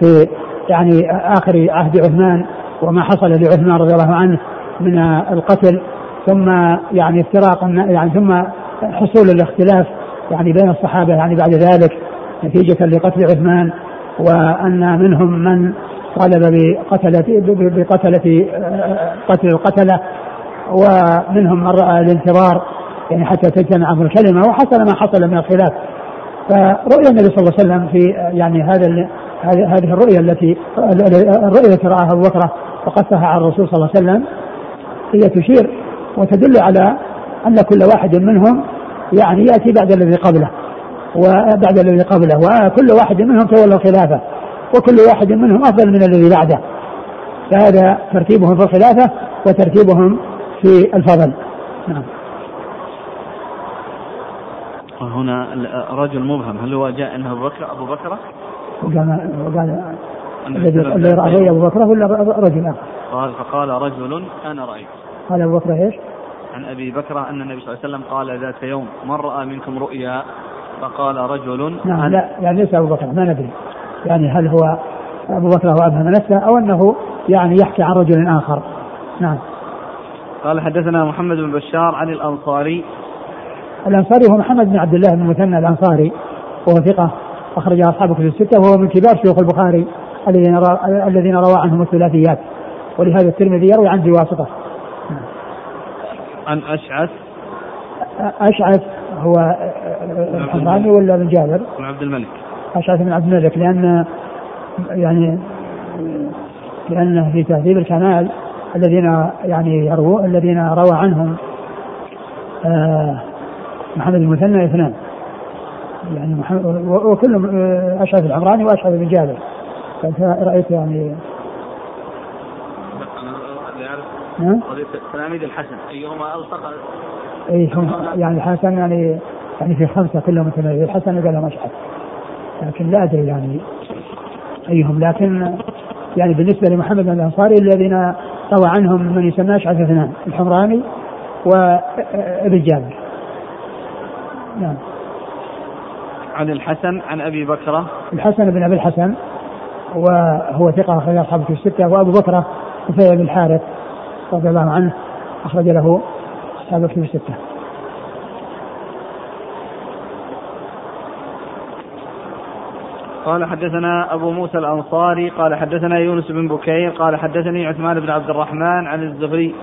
في يعني آخر عهد عثمان وما حصل لعثمان رضي الله عنه من القتل ثم يعني افتراق يعني ثم حصول الاختلاف يعني بين الصحابة يعني بعد ذلك نتيجة لقتل عثمان وأن منهم من طالب بقتلة بقتلة قتل القتلة ومنهم من رأى الانتظار يعني حتى تجتمع الكلمة وحصل ما حصل من الخلاف. فرؤيا النبي صلى الله عليه وسلم في يعني هذا هذه الرؤيا التي الرؤيا التي رآها أبو بكر وقصها على الرسول صلى الله عليه وسلم هي تشير وتدل على أن كل واحد منهم يعني يأتي بعد الذي قبله وبعد الذي قبله وكل واحد منهم تولى الخلافة. وكل واحد منهم أفضل من الذي بعده. فهذا ترتيبهم في الخلافة وترتيبهم في الفضل. نعم. هنا رجل مبهم هل هو جاء إنه أبو بكر أبو بكر؟ وقال وقال الذي رأى أبو بكر ولا رجل آخر؟ قال فقال رجل أنا رأيت. قال أبو بكر إيش؟ عن أبي بكر أن النبي صلى الله عليه وسلم قال ذات يوم من رأى منكم رؤيا؟ فقال رجل نعم لا يعني ليس أبو بكر ما ندري. يعني هل هو أبو بكر هو ابهم نفسه أو أنه يعني يحكي عن رجل آخر. نعم. قال حدثنا محمد بن بشار عن الأنصاري. الأنصاري هو محمد بن عبد الله بن المثنى الأنصاري وهو ثقة اخرج أصحابه في الستة وهو من كبار شيوخ البخاري الذين الذين روى عنهم الثلاثيات. ولهذا الترمذي يروي عن بواسطه عن أشعث. أشعث هو الحمراني ولا بن جابر؟ بن عبد الملك. اشعث بن عبد الملك لأن يعني لأنه في تهذيب الكمال الذين يعني يرووا الذين روى عنهم آه محمد المثنى اثنان. يعني محمد وكلهم آه، اشعث العمراني واشعث بن جابر. رأيت يعني تلاميذ الحسن أيهما ألصق؟ اي هم يعني الحسن يعني يعني في خمسة كلهم تلاميذ الحسن قال لهم أشعث. لكن لا أدري يعني أيهم لكن يعني بالنسبة لمحمد بن الأنصاري الذين روى عنهم من يسمى أشعث اثنان الحمراني وابن جابر. نعم. عن الحسن عن أبي بكرة. الحسن بن أبي الحسن وهو ثقة أخرج أصحابه في الستة وأبو بكرة بن الحارث رضي الله عنه أخرج له أصحابه في الستة. قال حدثنا أبو موسى الأنصاري قال حدثنا يونس بن بكير قال حدثني عثمان بن عبد الرحمن عن الزهري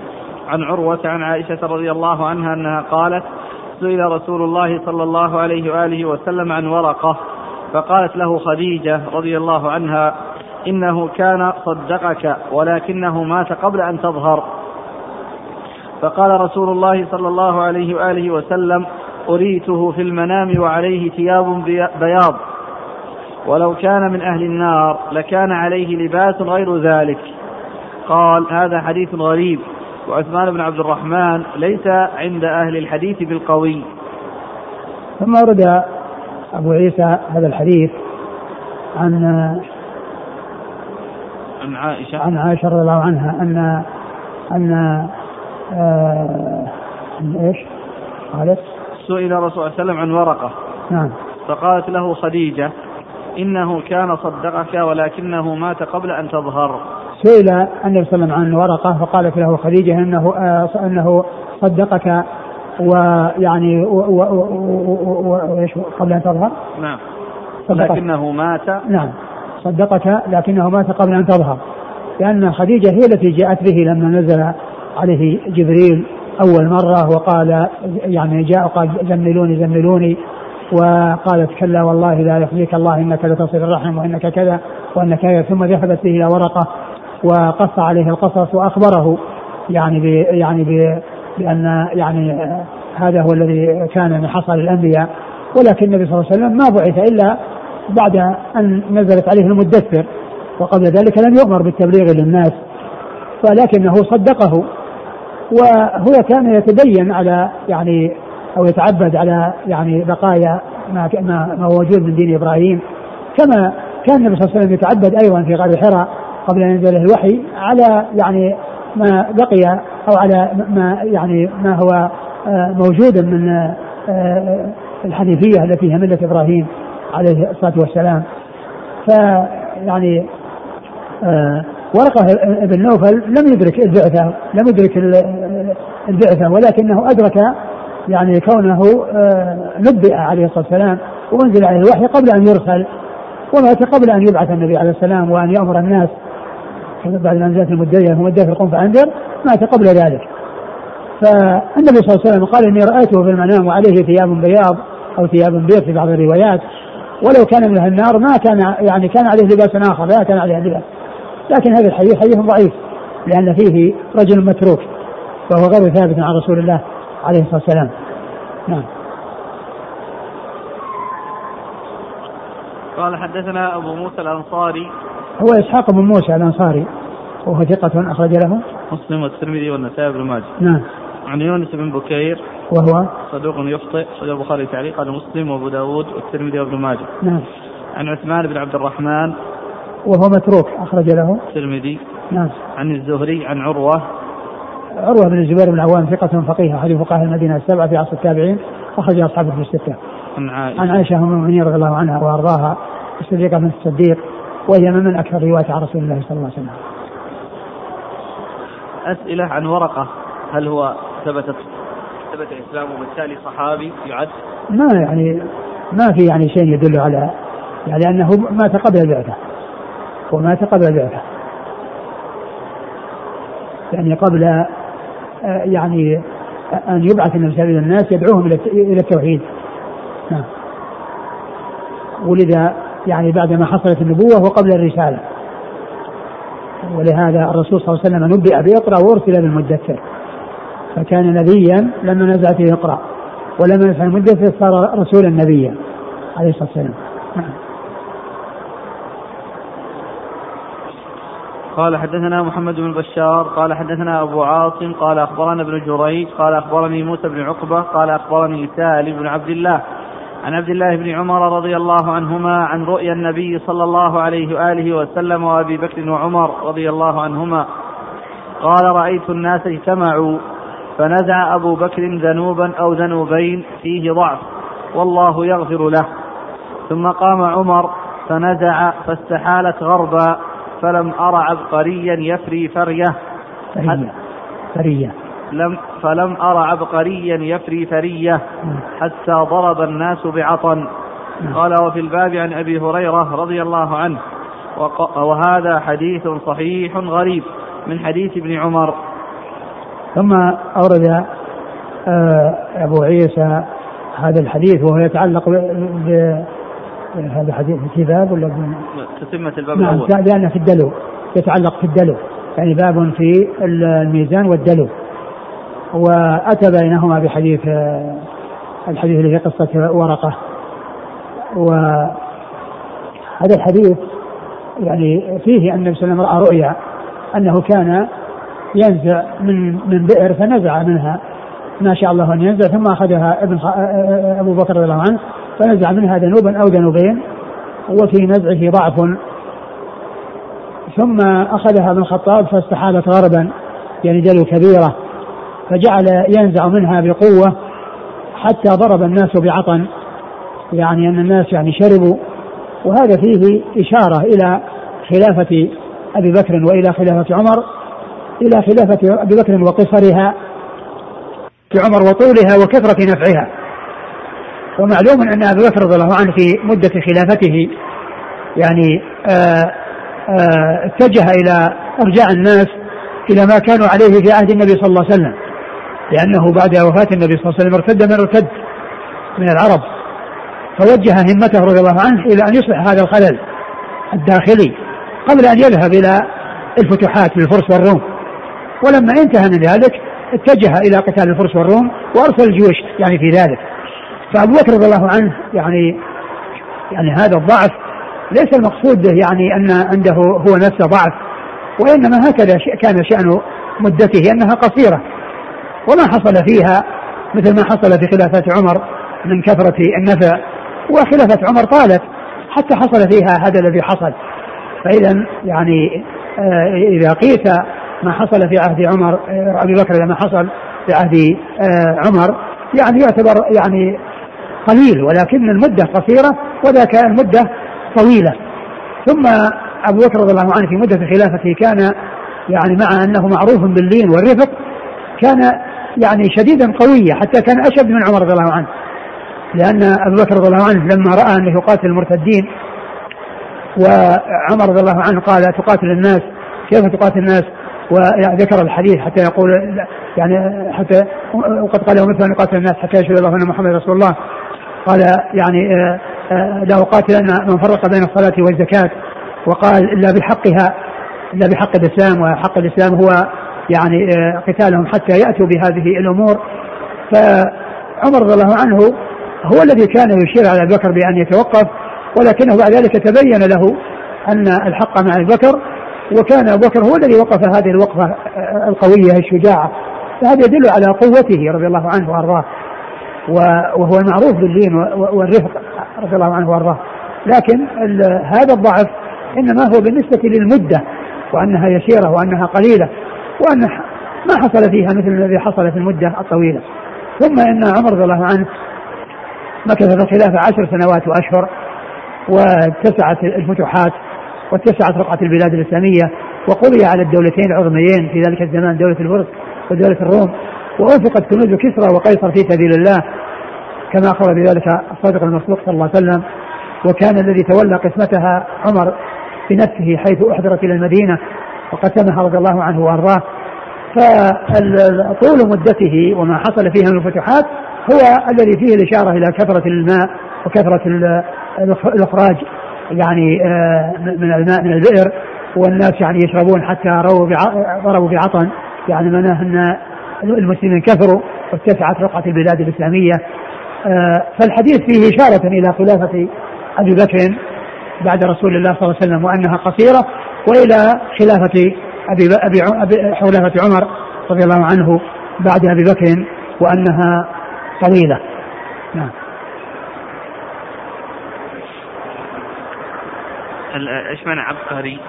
عن عروة عن عائشة رضي الله عنها أنها قالت سئل رسول الله صلى الله عليه وآله وسلم عن ورقة فقالت له خديجة رضي الله عنها إنه كان صدقك ولكنه مات قبل أن تظهر. فقال رسول الله صلى الله عليه وآله وسلم أريته في المنام وعليه ثياب بياض. ولو كان من أهل النار لكان عليه لباس غير ذلك. قال هذا حديث غريب. وعثمان بن عبد الرحمن ليس عند أهل الحديث بالقوي. ثم ورد أبو عيسى هذا الحديث عن عن عائشة. عن عائشة رضي الله عنها أن أن آه إيش؟ قالت سئل الرسول صلى الله عليه وسلم عن ورقة. نعم. فقالت له خديجة إنه كان صدقك ولكنه مات قبل أن تظهر. سئل النبي صلى الله عليه وسلم عن ورقة فقالت له خديجة إنه آه أنه صدقك ويعني وإيش قبل أن تظهر؟ نعم. ولكنه مات. نعم. صدقك لكنه مات قبل أن تظهر. لأن خديجة هي التي جاءت به لما نزل عليه جبريل أول مرة وقال يعني جاء قال زملوني زملوني وقالت كلا والله لا يخزيك الله إنك لتصل الرحم وإنك كذا وإنك كذا. ثم ذهبت به إلى ورقة وقص عليه القصص وأخبره يعني ب يعني ب بأن يعني هذا هو الذي كان من حصل الأنبياء. ولكن النبي صلى الله عليه وسلم ما بعث إلا بعد أن نزلت عليه المدثر وقبل ذلك لم يؤمر بالتبليغ للناس ولكنه صدقه. وهو كان يتدين على يعني أو يتعبد على يعني بقايا ما ما موجود من دين إبراهيم. كما كان النبي صلى الله عليه وسلم يتعبد أيضا في غار حراء قبل أن ينزل الوحي على يعني ما بقي أو على ما يعني ما هو آه، موجودا من آه، الحنيفية التي هي ملة إبراهيم عليه الصلاة والسلام. فيعني آه، ورقة بن نوفل لم يدرك البعثة لم يدرك البعثة ولكنه أدرك يعني كونه آه، نبئ عليه الصلاة والسلام وأنزل عليه الوحي قبل أن يرسل ومات قبل أن يبعث النبي عليه السلام وأن يأمر الناس. بعد ما نزلت المدية في قم فأنذر مات قبل ذلك. فالنبي صلى الله عليه وسلم قال إني رأيته في المنام وعليه ثياب بياض أو ثياب بيض في بعض الروايات. ولو كان من النار ما كان يعني كان عليه لباس آخر لا كان عليه لباس. لكن هذا الحديث حديث ضعيف لأن فيه رجل متروك وهو غير ثابت عن رسول الله عليه الصلاة والسلام. نعم. قال حدثنا أبو موسى الأنصاري. هو إسحاق بن موسى الأنصاري. وهو ثقة أخرج له. مسلم والترمذي والنسائي بن ماجه. نعم. عن يونس بن بكير. وهو؟ صدوق يخطئ. صدوق البخاري تعليقا مسلم وأبو داود والترمذي وابن ماجه. نعم. عن عثمان بن عبد الرحمن. وهو متروك أخرج له. الترمذي. نعم. عن الزهري عن عروة. عروة بن الزبير بن عوام ثقة فقيه أحد فقهاء المدينة السبعة في عصر التابعين أخرج أصحابه في الستة. عن عائشة عن عائشة أم المؤمنين رضي الله عنها وأرضاها الصديقة بنت الصديق وهي من أكثر رواية عن رسول الله صلى الله عليه وسلم. أسئلة عن ورقة هل هو ثبتت ثبت إسلامه بالتالي صحابي يعد؟ ما يعني ما في يعني شيء يدل على يعني أنه مات قبل البعثة ومات قبل البعثة يعني قبل يعني أن يبعث النبي صلى الله الناس يدعوهم إلى التوحيد. نعم. ولذا يعني بعدما حصلت النبوة وقبل الرسالة. ولهذا الرسول صلى الله عليه وسلم نبئ بإقرأ وأرسل بالمدثر. فكان نبيا لما نزلت فيه إقرأ. ولما نزل المدثر صار رسولا نبيا عليه الصلاة والسلام. نعم. قال حدثنا محمد بن بشار قال حدثنا أبو عاصم قال أخبرنا ابن جريج قال أخبرني موسى بن عقبة قال أخبرني سالم بن عبد الله عن عبد الله بن عمر رضي الله عنهما عن رؤيا النبي صلى الله عليه وآله وسلم وأبي بكر وعمر رضي الله عنهما. قال رأيت الناس اجتمعوا فنزع أبو بكر ذنوبا أو ذنوبين فيه ضعف والله يغفر له. ثم قام عمر فنزع فاستحالت غربا. فلم أر عبقريا يفري فرية. فرية. فرية. لم فلم أر عبقريا يفري فرية. حتى ضرب الناس بعطن. قال وفي الباب عن أبي هريرة رضي الله عنه. وهذا حديث صحيح غريب من حديث ابن عمر. ثم أورد آه، أبو عيسى هذا الحديث وهو يتعلق هذا حديث في باب ولا تتمة الباب نعم الأول. لأنه في الدلو يتعلق في الدلو. يعني باب في الميزان والدلو. وأتى بينهما بحديث الحديث اللي في قصة ورقة. وهذا الحديث يعني فيه أن النبي صلى الله عليه وسلم رأى رؤيا أنه كان ينزع من من بئر فنزع منها ما شاء الله أن ينزع ثم أخذها ابن أبو بكر رضي الله عنه. فنزع منها ذنوبا أو ذنوبين وفي نزعه ضعف. ثم أخذها ابن الخطاب فاستحالت غربا يعني دلو كبيرة فجعل ينزع منها بقوة حتى ضرب الناس بعطن يعني أن الناس يعني شربوا. وهذا فيه إشارة إلى خلافة أبي بكر وإلى خلافة عمر إلى خلافة أبي بكر وقصرها في عمر وطولها وكثرة نفعها. ومعلوم أن أبي بكر رضي الله عنه في مدة خلافته يعني آآ آه، آآ آه، اتجه إلى إرجاع الناس إلى ما كانوا عليه في عهد النبي صلى الله عليه وسلم لأنه بعد وفاة النبي صلى الله عليه وسلم ارتد من ارتد من العرب فوجه همته رضي الله عنه إلى أن يصلح هذا الخلل الداخلي قبل أن يذهب إلى الفتوحات للفرس والروم. ولما انتهى من ذلك اتجه إلى قتال الفرس والروم وأرسل الجيوش يعني في ذلك. فأبو بكر رضي الله عنه يعني يعني هذا الضعف ليس المقصود به يعني أن عنده هو نفسه ضعف وإنما هكذا كان شأن مدته أنها قصيرة. وما حصل فيها مثل ما حصل في خلافة عمر من كثرة النفع. وخلافة عمر طالت حتى حصل فيها هذا الذي حصل. فإذا يعني آه، إذا قيس ما حصل في عهد عمر آه، أبي بكر لما حصل في عهد آه، عمر يعني يعتبر يعني قليل ولكن المدة قصيرة وذاك المدة طويلة. ثم أبو بكر رضي الله عنه في مدة خلافته كان يعني مع أنه معروف باللين والرفق كان يعني شديدا قويا حتى كان أشد من عمر رضي الله عنه. لأن أبو بكر رضي الله عنه لما رأى أنه يقاتل المرتدين وعمر رضي الله عنه قال تقاتل الناس؟ كيف تقاتل الناس؟ وذكر الحديث حتى يقول يعني حتى وقد قال مثل ان يقاتل الناس حتى يشهد الله أن محمد رسول الله. قال يعني آه، آه، لا اقاتلن من فرق بين الصلاة والزكاة. وقال إلا بحقها إلا بحق الإسلام وحق الإسلام هو يعني آه، قتالهم حتى يأتوا بهذه الأمور. فعمر رضي الله عنه هو الذي كان يشير على أبي بكر بأن يتوقف ولكنه بعد ذلك تبين له أن الحق مع أبي بكر وكان أبو بكر هو الذي وقف هذه الوقفة القوية الشجاعة. فهذا يدل على قوته رضي الله عنه وأرضاه. وهو المعروف باللين والرفق رضي الله عنه وأرضاه. لكن هذا الضعف إنما هو بالنسبة للمدة وأنها يسيرة وأنها قليلة وأن ما حصل فيها مثل الذي حصل في المدة الطويلة. ثم إن عمر رضي الله عنه مكث في الخلافه عشر سنوات وأشهر واتسعت الفتوحات واتسعت رقعة البلاد الإسلامية وقضي على الدولتين العظميين في ذلك الزمان دولة الفرس ودولة الروم. وأنفقت كنوز كسرى وقيصر في سبيل الله كما أخبر بذلك الصادق المصدوق صلى الله عليه وسلم وكان الذي تولى قسمتها عمر بنفسه حيث أحضرت إلى المدينة وقسمها رضي الله عنه وأرضاه. فطول مدته وما حصل فيها من الفتوحات هو الذي فيه الإشارة إلى كثرة الماء وكثرة الإخراج يعني آه، من الماء من البئر والناس يعني يشربون حتى ضربوا بعطن يعني معناه أن المسلمين كثروا واتسعت رقعة البلاد الإسلامية آه، فالحديث فيه إشارة إلى خلافة أبي بكر بعد رسول الله صلى الله عليه وسلم وأنها قصيرة وإلى خلافة أبي أبي, أبي خلافة عمر رضي الله عنه بعد أبي بكر وأنها طويلة. نعم. إيش معنى عبقري؟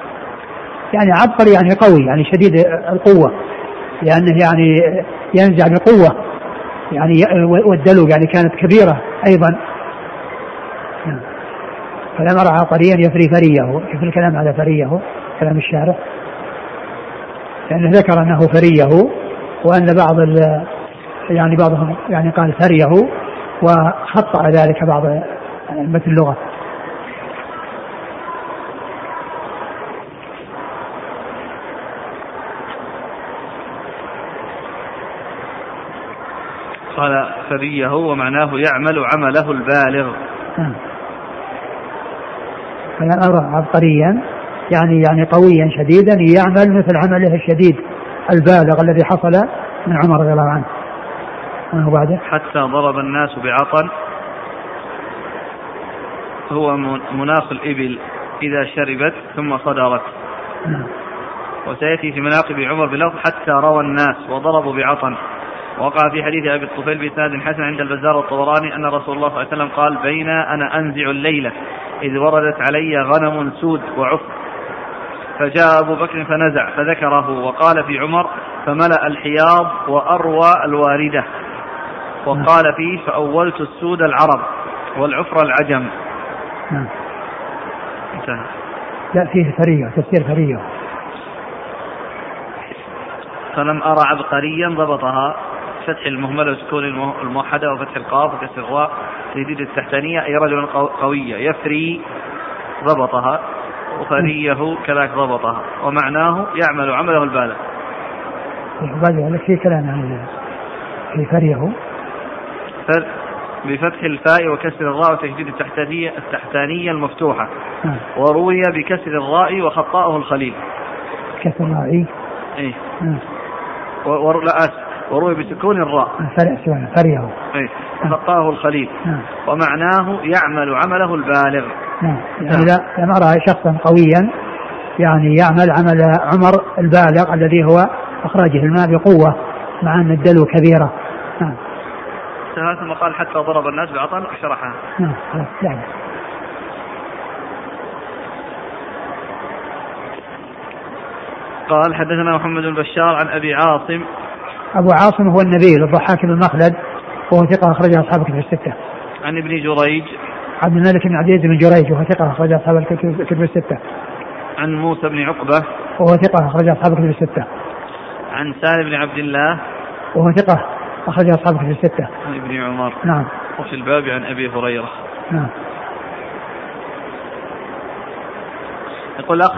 يعني عبقري يعني قوي يعني شديد القوة لأنه يعني ينزع بقوة. يعني والدلو يعني كانت كبيرة أيضا. فلما رأى عبقريا يفري فريه. شوف الكلام على فريه كلام الشارع. لأنه ذكر أنه فريه وأن بعض يعني بعضهم يعني قال فريه وخطأ ذلك بعض أئمة اللغة. فريه ومعناه يعمل عمله البالغ. فلم أرى عبقريا يعني يعني قويا شديدا يعمل مثل عمله الشديد البالغ الذي حصل من عمر رضي الله عنه. وهو بعده. حتى ضرب الناس بعطن هو مناخ الإبل إذا شربت ثم صدرت. نعم. وسيأتي في مناقب عمر بلفظ حتى روى الناس وضربوا بعطن وقع في حديث أبي الطفيل بإسناد حسن عند البزار والطبراني أن رسول الله صلى الله عليه وسلم قال بين أنا أنزع الليلة إذ وردت علي غنم سود وعفر فجاء أبو بكر فنزع فذكره وقال في عمر فملأ الحياض وأروى الواردة. وقال فيه فأولت السود العرب والعفر العجم. نعم. لا فيه فرية تفسير فرية. فلم أرى عبقريا ضبطها. فتح المهملة وسكون الموحدة وفتح القاف وكسر الراء تجديد التحتانية. أي رجل قوية يفري ضبطها وفريه كذلك ضبطها ومعناه يعمل عمله البالغ. بعد في كلام عن في فريه. بفتح الفاء وكسر الراء وتشديد التحتانية التحتانية المفتوحة. نعم. وروي بكسر الراء وخطأه الخليل. كسر الراء. إيه. نعم. لا آسف. وروي بسكون الراء. فريه اي خطاه الخليل. نعم. ومعناه يعمل عمله البالغ. نعم. يعني لا نرى شخصا قويا يعني يعمل عمل عمر البالغ الذي هو اخراجه الماء بقوة مع أن الدلو كبيرة. نعم. ثم قال حتى ضرب الناس بعطن شرحها نعم. يعني. قال حدثنا محمد بن بشار عن أبي عاصم أبو عاصم هو النبيل الضحاك بن مخلد وهو ثقة أخرج أصحاب الكتب الستة. عن ابن جريج عبد الملك بن عبد بن جريج وهو ثقة أخرج أصحاب الكتب الستة. عن موسى بن عقبة وهو ثقة أخرج أصحاب الكتب الستة. عن سالم بن عبد الله وهو ثقة أخرج أصحاب الكتب الستة. عن ابن عمر نعم. وفي الباب عن أبي هريرة. نعم. يقول أخ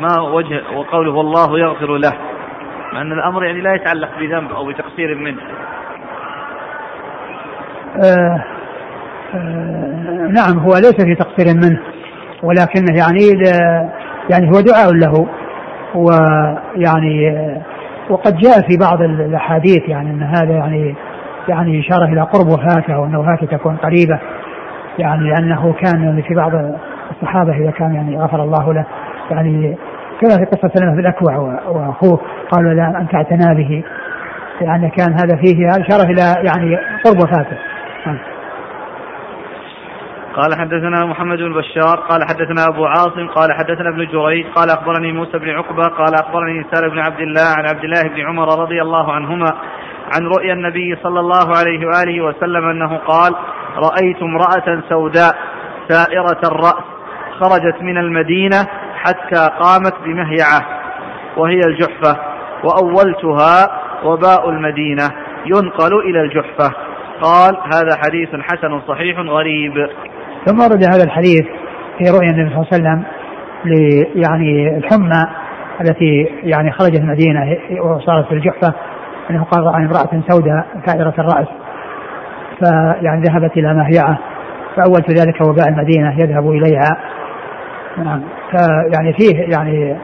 ما وجه وقوله والله يغفر له مع أن الأمر يعني لا يتعلق بذنب أو بتقصير منه. آه آه نعم هو ليس في تقصير منه ولكنه يعني يعني هو دعاء له ويعني وقد جاء في بعض الأحاديث يعني أن هذا يعني يعني إشارة إلى قرب وفاته وأن وفاته تكون قريبة يعني لأنه كان في بعض الصحابة إذا كان يعني غفر الله له يعني كما في قصة سلمة بن الأكوع وأخوه قالوا لا أن تعتنى به لأن كان هذا فيه إشارة إلى يعني قرب وفاته نعم. قال حدثنا محمد بن بشار قال حدثنا أبو عاصم قال حدثنا ابن جريج قال أخبرني موسى بن عقبة قال أخبرني سالم بن عبد الله عن عبد الله بن عمر رضي الله عنهما عن رؤيا النبي صلى الله عليه وآله وسلم أنه قال رأيت امرأة سوداء سائرة الرأس خرجت من المدينة حتى قامت بمهيعة وهي الجحفة وأولتها وباء المدينة ينقل إلى الجحفة. قال هذا حديث حسن صحيح غريب. ثم ورد هذا الحديث في رؤيا النبي صلى الله عليه وسلم يعني الحمى التي يعني خرجت المدينة وصارت في الجحفة أنه قال رأى امرأة سوداء كائرة الرأس فيعني ذهبت إلى مهيعة فأولت ذلك وباء المدينة يذهب إليها. نعم. فيعني فيه يعني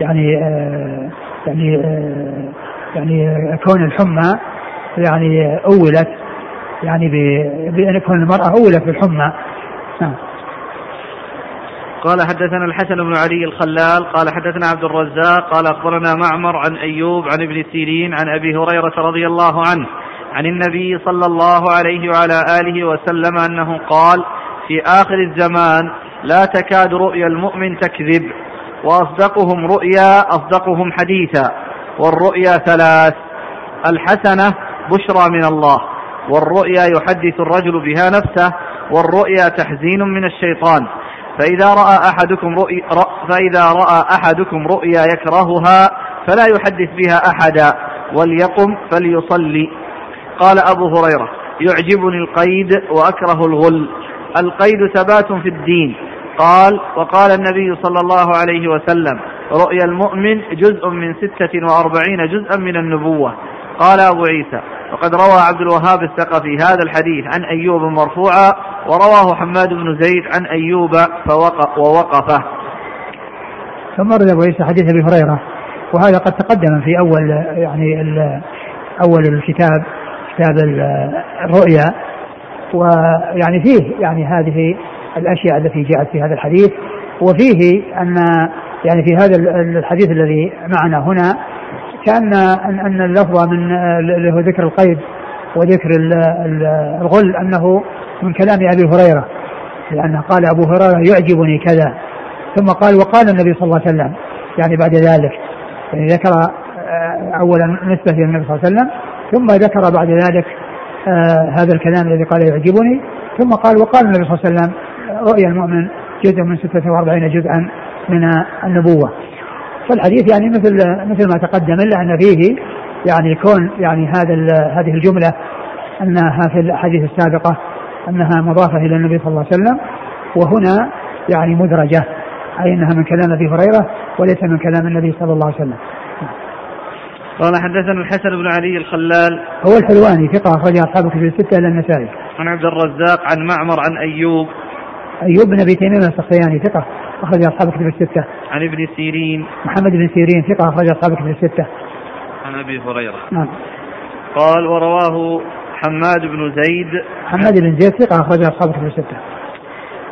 يعني آه يعني آه يعني كون الحمى يعني أولت يعني بأن كون المرأة أولت بالحمى. نعم. قال حدثنا الحسن بن علي الخلال قال حدثنا عبد الرزاق قال أخبرنا معمر عن أيوب عن ابن سيرين عن أبي هريرة رضي الله عنه عن النبي صلى الله عليه وعلى آله وسلم أنه قال في آخر الزمان لا تكاد رؤيا المؤمن تكذب وأصدقهم رؤيا أصدقهم حديثا والرؤيا ثلاث الحسنة بشرى من الله والرؤيا يحدث الرجل بها نفسه والرؤيا تحزين من الشيطان. فإذا رأى أحدكم رؤيا فإذا رأى أحدكم رؤيا يكرهها فلا يحدث بها أحدا وليقم فليصلي. قال أبو هريرة يعجبني القيد وأكره الغل. القيد ثبات في الدين قال وقال النبي صلى الله عليه وسلم رؤيا المؤمن جزء من ستة وأربعين جزءا من النبوة. قال أبو عيسى وقد روى عبد الوهاب الثقفي هذا الحديث عن أيوب مرفوعا ورواه حماد بن زيد عن أيوب فوقف ووقفه. ثم رد أبو عيسى حديث أبي هريرة وهذا قد تقدم في أول يعني أول الكتاب كتاب الرؤيا. ويعني فيه يعني هذه الأشياء التي جاءت في هذا الحديث. وفيه أن يعني في هذا الحديث الذي معنا هنا كأن أن اللفظ من اللي هو ذكر القيد وذكر الغل أنه من كلام أبي هريرة لأنه قال أبو هريرة يعجبني كذا. ثم قال وقال النبي صلى الله عليه وسلم يعني بعد ذلك يعني ذكر آه، أولا نسبة إلى النبي صلى الله عليه وسلم ثم ذكر بعد ذلك آه هذا الكلام الذي قال يعجبني. ثم قال وقال النبي صلى الله عليه وسلم رؤيا المؤمن جزء من 46 جزءا من النبوة فالحديث يعني مثل مثل ما تقدم إلا أن فيه يعني كون يعني هذا هذه الجملة أنها في الأحاديث السابقة أنها مضافة إلى النبي صلى الله عليه وسلم وهنا يعني مدرجة أي إنها من كلام أبي هريرة وليس من كلام النبي صلى الله عليه وسلم. قال حدثنا الحسن بن علي الخلال هو الحلواني ثقة أخرج أصحاب كتب الستة إلى النسائي. عن عبد الرزاق عن معمر عن أيوب. أيوب بن أبي تيمية السختياني ثقة أخرج أصحاب كتب الستة. عن ابن سيرين. محمد بن سيرين ثقة أخرج أصحاب كتب الستة. عن أبي هريرة. نعم. قال ورواه حماد بن زيد. حماد بن زيد ثقة أخرج أصحاب كتب الستة.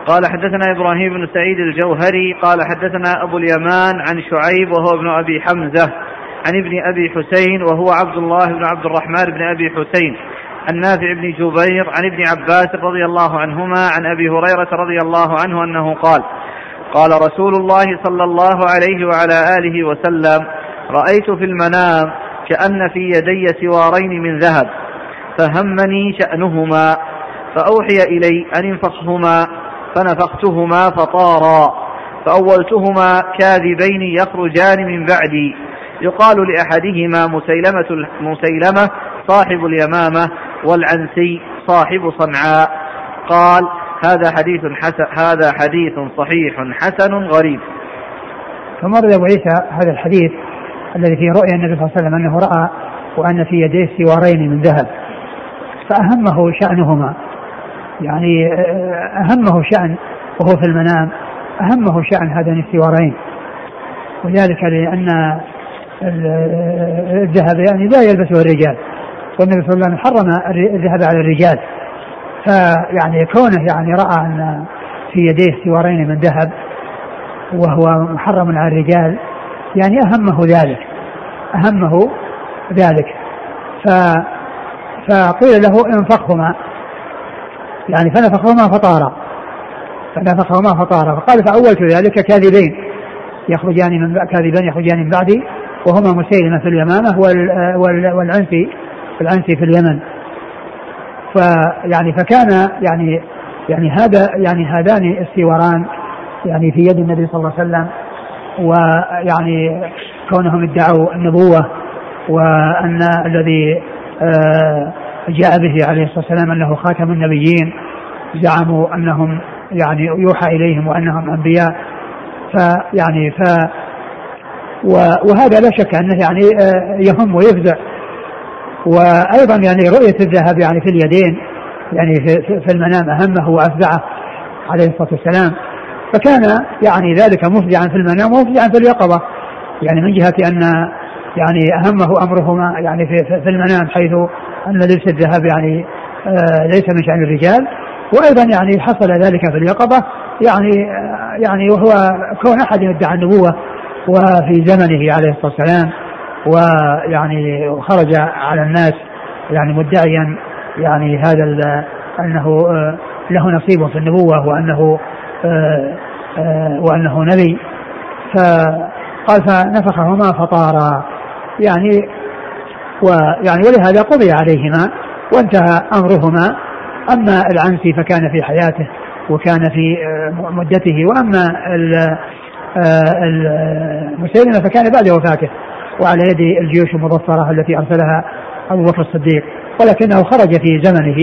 قال حدثنا إبراهيم بن سعيد الجوهري قال حدثنا أبو اليمان عن شعيب وهو ابن أبي حمزة عن ابن أبي حسين وهو عبد الله بن عبد الرحمن بن أبي حسين عن نافع بن جبير عن ابن عباس رضي الله عنهما عن أبي هريرة رضي الله عنه أنه قال قال رسول الله صلى الله عليه وعلى آله وسلم رأيت في المنام كأن في يدي سوارين من ذهب فهمني شأنهما فأوحي إلي أن انفخهما فنفختهما فطارا فأولتهما كاذبين يخرجان من بعدي. يقال لأحدهما مسيلمة مسيلمة صاحب اليمامة والعنسي صاحب صنعاء. قال هذا حديث حسن هذا حديث صحيح حسن غريب. ثم أبو عيسى هذا الحديث الذي فيه رؤيا النبي صلى الله عليه وسلم أنه رأى وأن في يديه سوارين من ذهب. فأهمه شأنهما. يعني أهمه شأن وهو في المنام أهمه شأن هذين السوارين. وذلك لأن الذهب يعني لا يلبسه الرجال. والنبي صلى الله عليه وسلم حرم الذهب على الرجال. فيعني كونه يعني رأى أن في يديه سوارين من ذهب وهو محرم على الرجال يعني أهمه ذلك. أهمه ذلك. ف فقيل له انفخهما. يعني فنفخهما فطارا. فنفخهما فطارا. فقال فأولت ذلك كاذبين. يخرجان من كاذبان يخرجان من بعدي وهما مسيلمة في اليمامة والعنسي العنسي في اليمن. فيعني فكان يعني يعني هذا يعني هذان السواران يعني في يد النبي صلى الله عليه وسلم ويعني كونهم ادعوا النبوة وأن الذي آه جاء به عليه الصلاة والسلام أنه خاتم النبيين زعموا أنهم يعني يوحى إليهم وأنهم أنبياء. فيعني ف وهذا لا شك أنه يعني آه، يهم ويفزع. وأيضا يعني رؤية الذهب يعني في اليدين يعني في المنام أهمه وأفزعه عليه الصلاة والسلام. فكان يعني ذلك مفزعا في المنام ومفزعا في اليقظة. يعني من جهة أن يعني أهمه أمرهما يعني في, في المنام حيث أن لبس الذهب يعني آه ليس من شأن الرجال. وأيضا يعني حصل ذلك في اليقظة يعني آه يعني وهو كون أحد يدعي النبوة وفي زمنه عليه الصلاة والسلام. ويعني خرج على الناس يعني مدعيا يعني هذا أنه آه له نصيب في النبوة وأنه آه، آه، وأنه نبي. فقال فنفخهما فطارا. يعني ويعني ولهذا قضي عليهما وانتهى أمرهما. أما العنسي فكان في حياته وكان في مدته. وأما المسيلمه فكان بعد وفاته. وعلى يد الجيوش المظفرة التي أرسلها أبو بكر الصديق. ولكنه خرج في زمنه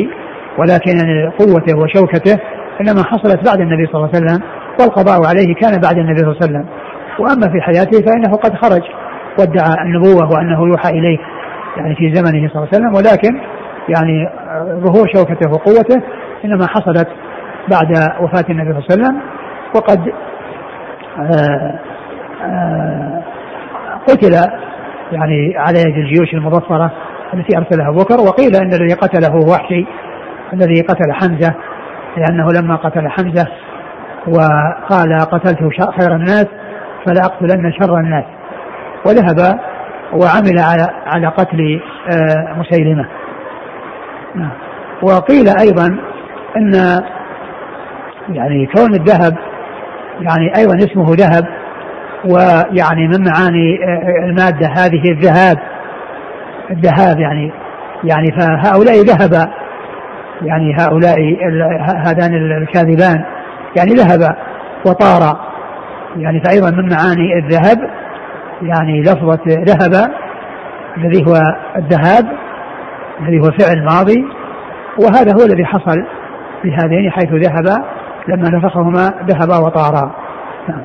ولكن قوته وشوكته إنما حصلت بعد النبي صلى الله عليه وسلم والقضاء عليه كان بعد النبي صلى الله عليه وسلم. وأما في حياته فإنه قد خرج وادعى النبوة وأنه يوحى إليه يعني في زمنه صلى الله عليه وسلم. ولكن يعني ظهور شوكته وقوته إنما حصلت بعد وفاة النبي صلى الله عليه وسلم. وقد آه، قتل يعني على يد الجيوش المظفرة التي أرسلها أبو بكر وقيل أن الذي قتله هو وحشي الذي قتل حمزة لأنه لما قتل حمزة وقال قتلت خير الناس فلا أقتلن شر الناس وذهب وعمل على على قتل آه، مسيلمة. وقيل أيضا أن يعني كون الذهب يعني أيضا اسمه ذهب ويعني من معاني آه، المادة هذه الذهاب. الذهاب يعني يعني فهؤلاء ذهب. يعني هؤلاء هذان الكاذبان يعني ذهب وطار. يعني فأيضا من معاني الذهب يعني لفظة ذهب الذي هو الذهاب الذي هو فعل ماضي وهذا هو الذي حصل بهذين حيث ذهب لما نفخهما ذهبا وطارا. نعم.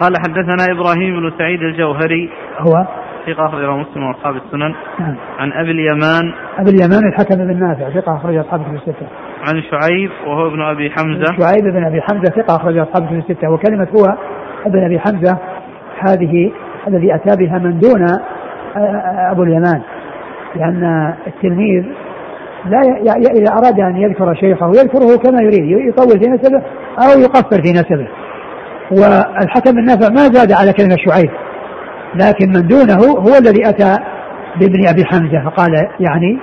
قال حدثنا إبراهيم بن سعيد الجوهري. هو؟ ثقة أخرجه مسلم وأصحاب السنن. نعم. عن أبي اليمان. أبي اليمان الحكم بن نافع ثقة أخرج أصحاب الكتب الستة. عن شعيب وهو ابن أبي حمزة. شعيب بن أبي حمزة ثقة أخرج أصحاب الكتب الستة. وكلمة هو ابن أبي حمزة هذه الذي أتى بها من دون أبو اليمان. لأن التلميذ لا. إذا أراد أن يذكر شيخه يذكره كما يريد يطول في نسبه أو يقصر في نسبه. والحكم النافع ما زاد على كلمة شعيب لكن من دونه هو الذي أتى بابن أبي حمزة فقال يعني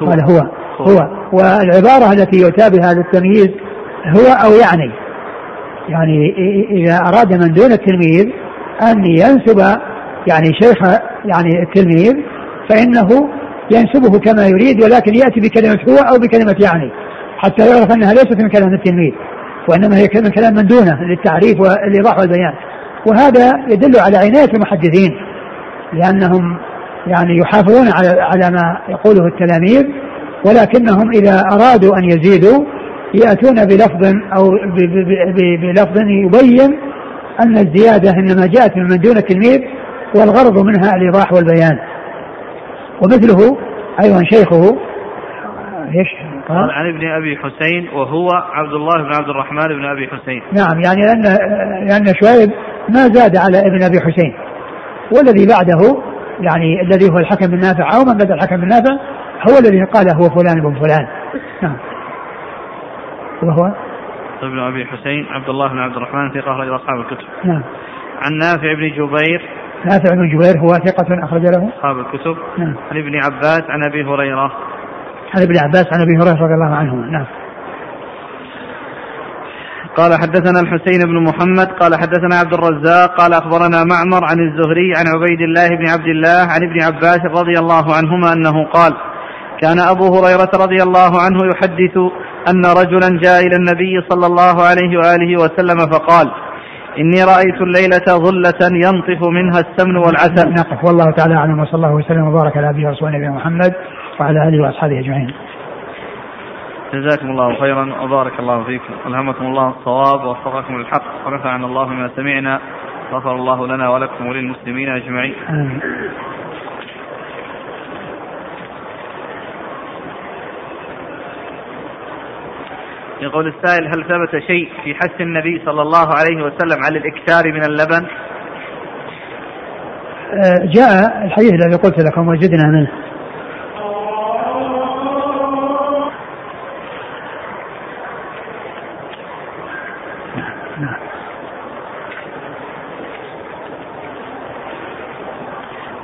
قال هو هو. والعبارة التي يؤتى بها للتمييز هو أو يعني يعني إذا أراد من دون التلميذ أن ينسب يعني شيخ يعني التلميذ فإنه ينسبه كما يريد ولكن يأتي بكلمة هو أو بكلمة يعني حتى يعرف أنها ليست من كلام التلميذ. وإنما هي من كلام من دونه للتعريف والإيضاح والبيان وهذا يدل على عناية المحدثين لأنهم يعني يحافظون على على ما يقوله التلاميذ ولكنهم إذا أرادوا أن يزيدوا يأتون بلفظ أو بلفظ يبين أن الزيادة إنما جاءت من دون التلميذ والغرض منها الإيضاح والبيان ومثله أيضا شيخه إيش؟ قال عن ابن أبي حسين وهو عبد الله بن عبد الرحمن بن أبي حسين. نعم يعني لأن لأن شعيب ما زاد على ابن أبي حسين والذي بعده يعني الذي هو الحكم بن نافع أو من بعد الحكم بن نافع هو الذي قال هو فلان بن فلان. نعم. وهو ابن أبي حسين عبد الله بن عبد الرحمن ثقة أخرج أصحاب الكتب. نعم. عن نافع بن جبير نافع بن جبير هو ثقة أخرج له أصحاب الكتب نعم عن ابن عباس عن أبي هريرة عن ابن عباس عن أبي هريرة رضي الله عنه نعم. قال حدثنا الحسين بن محمد قال حدثنا عبد الرزاق قال أخبرنا معمر عن الزهري عن عبيد الله بن عبد الله عن ابن عباس رضي الله عنهما أنه قال كان أبو هريرة رضي الله عنه يحدث أن رجلا جاء إلى النبي صلى الله عليه وآله وسلم فقال إني رأيت الليلة ظلة ينطف منها السمن والعسل. نقف. والله تعالى أعلم وصلى الله وسلم وبارك على أبي ورسوله نبينا محمد. وعلى آله وأصحابه أجمعين. جزاكم الله خيرا وبارك الله فيكم. ألهمكم الله الصواب ووفقكم للحق. ونفعنا الله بما سمعنا. غفر الله لنا ولكم وللمسلمين أجمعين. آمين. يقول السائل هل ثبت شيء في حث النبي صلى الله عليه وسلم على الإكثار من اللبن؟ آه، جاء الحديث الذي قلت لكم وجدنا منه.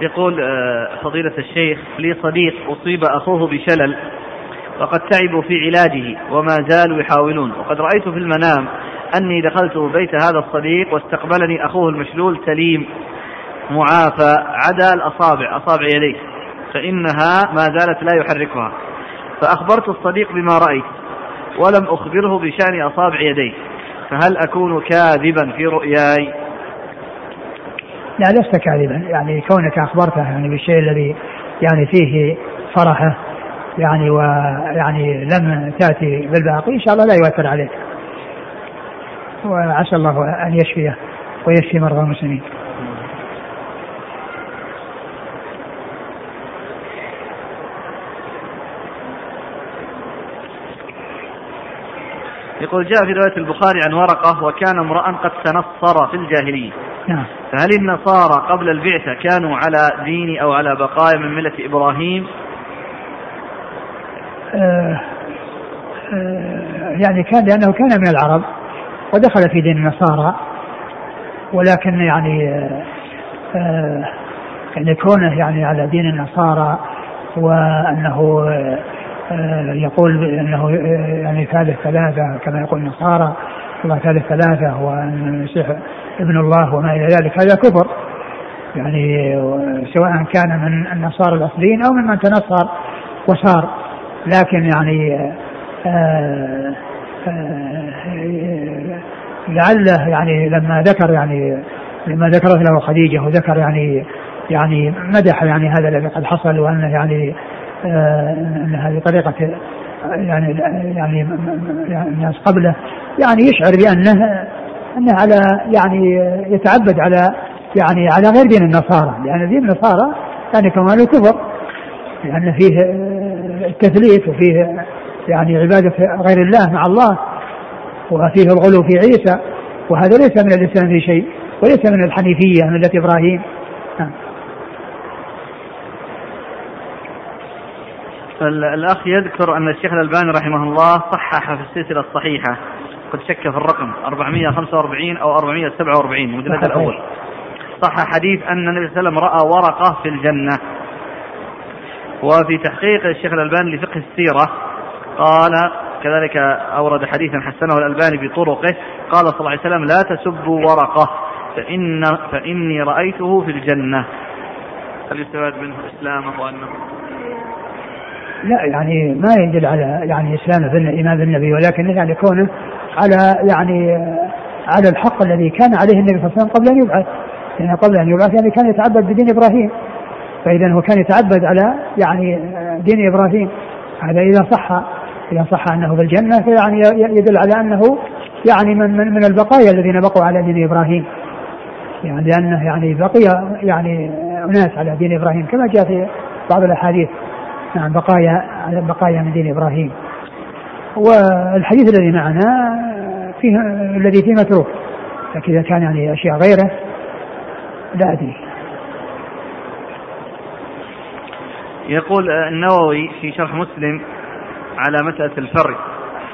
يقول آه، فضيلة الشيخ لي صديق أصيب أخوه بشلل وقد تعبوا في علاجه وما زالوا يحاولون. وقد رأيت في المنام أني دخلت بيت هذا الصديق واستقبلني أخوه المشلول سليم معافى عدا الأصابع أصابع يديه فإنها ما زالت لا يحركها. فأخبرت الصديق بما رأيت ولم أخبره بشأن أصابع يديه فهل أكون كاذبا في رؤياي؟ لا لست كاذبا. يعني كونك أخبرته يعني بالشيء الذي يعني فيه فرحة يعني ويعني لم تأتي بالباقي إن شاء الله لا يؤثر عليك. وعسى الله أن يشفيه ويشفي مرضى المسلمين. يقول جاء في رواية البخاري عن ورقة وكان امرأ قد تنصر في الجاهلية. نعم. فهل النصارى قبل البعثة كانوا على دين أو على بقايا من ملة إبراهيم؟ آه آه يعني كان لأنه كان من العرب ودخل في دين النصارى. ولكن يعني آه آه يعني كونه يعني على دين النصارى وأنه آه يقول أنه آه، يعني ثالث ثلاثة كما يقول النصارى الله ثالث ثلاثة وأن المسيح ابن الله وما إلى ذلك هذا كفر. يعني سواء كان من النصارى الأصليين أو ممن تنصر وصار. لكن يعني آه، لعله يعني لما ذكر يعني لما ذكرت له خديجة وذكر يعني يعني مدح يعني هذا الذي قد حصل وانه يعني آه، أن هذه طريقة يعني يعني الناس قبله يعني يشعر بأنه إنه على يعني يتعبد على يعني على غير دين النصارى. لأن دين النصارى يعني كمان الكفر. لأن فيه التثليث وفيه يعني عبادة غير الله مع الله. وفيه الغلو في عيسى. وهذا ليس من الإسلام في شيء. وليس من الحنيفية ملة إبراهيم. نعم. الأخ يذكر أن الشيخ الألباني رحمه الله صحح في السلسلة الصحيحة. قد شك في الرقم 445 أو 447 المجلد الأول. صح حديث أن النبي صلى الله عليه وسلم رأى ورقة في الجنة. وفي تحقيق الشيخ الألباني لفقه السيرة قال كذلك أورد حديثا حسنه الألباني بطرقه قال صلى الله عليه وسلم لا تسبوا ورقة فإن فإني رأيته في الجنة. هل يستفاد منه إسلامه وأنه لا يعني ما يدل على يعني إسلامه في الايمان بالنبي ولكن يعني كونه على يعني على الحق الذي كان عليه النبي صلى الله عليه وسلم قبل أن يبعث. يعني قبل أن يبعث يعني كان يتعبد بدين إبراهيم. فإذا هو كان يتعبد على يعني دين إبراهيم. هذا إذا صح. إذا صح أنه في الجنة فيعني يدل على أنه يعني من من, من البقايا الذين بقوا على دين إبراهيم. يعني لأنه يعني بقي يعني أناس على دين إبراهيم كما جاء في بعض الأحاديث. نعم بقايا بقايا من دين إبراهيم. والحديث الذي معنا فيه الذي فيه متروك. لكن إذا كان يعني أشياء غيره لا أدري. يقول النووي في شرح مسلم على مسألة الفري.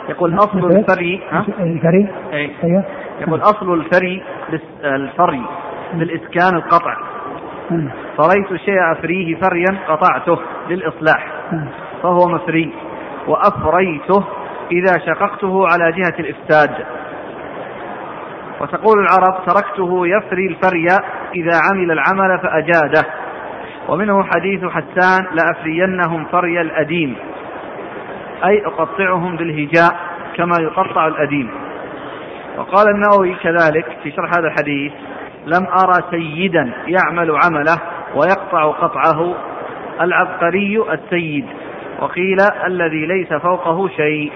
يقول أصل الفري الفري؟ أي. أيوه. يقول أصل الفري الفري بالإسكان القطع. فريت الشيء أفريه فريا قطعته للإصلاح فهو مفري. وأفريته إذا شققته على جهة الإفساد. وتقول العرب تركته يفري الفري إذا عمل العمل فأجاده. ومنه حديث حسان لأفرينهم فري الأديم. أي أقطعهم بالهجاء كما يقطع الأديم. وقال النووي كذلك في شرح هذا الحديث لم أرى سيدا يعمل عمله ويقطع قطعه العبقري السيد. وقيل الذي ليس فوقه شيء.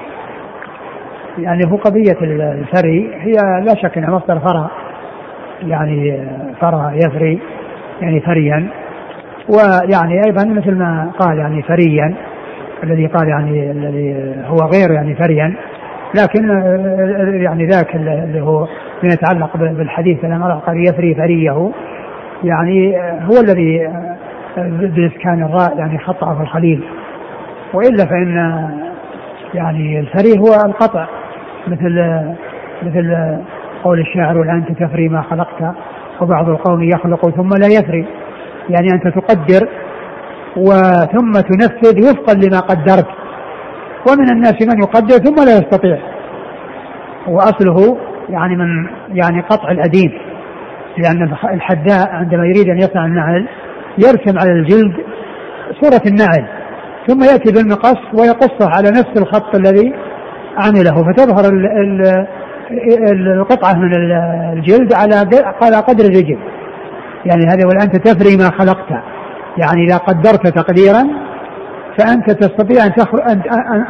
يعني هو قضية الفري. هي لا شك أنها مصدر فرع. يعني فرع يفري يعني فريا. ويعني أيضا مثل ما قال يعني فريا الذي قال يعني الذي هو غير يعني فريا. لكن يعني ذاك اللي هو فيما يتعلق بالحديث لما قال يفري فريه. يعني هو الذي بإسكان الراء يعني خطأ في الخليل. وإلا فإن يعني الفري هو القطع. مثل مثل قول الشاعر ولأنت تفري ما خلقت. وبعض القوم يخلق ثم لا يفري. يعني أنت تقدر وثم تنفذ وفقا لما قدرت. ومن الناس من يقدر ثم لا يستطيع. وأصله يعني من يعني قطع الأديم لأن الحداء عندما يريد أن يصنع النعل يرسم على الجلد صورة النعل. ثم يأتي بالمقص ويقصه على نفس الخط الذي عمله فتظهر القطعة من الجلد على على قدر الرجل. يعني هذا وأنت تفري ما خلقت. يعني إذا قدرت تقديرا فأنت تستطيع أن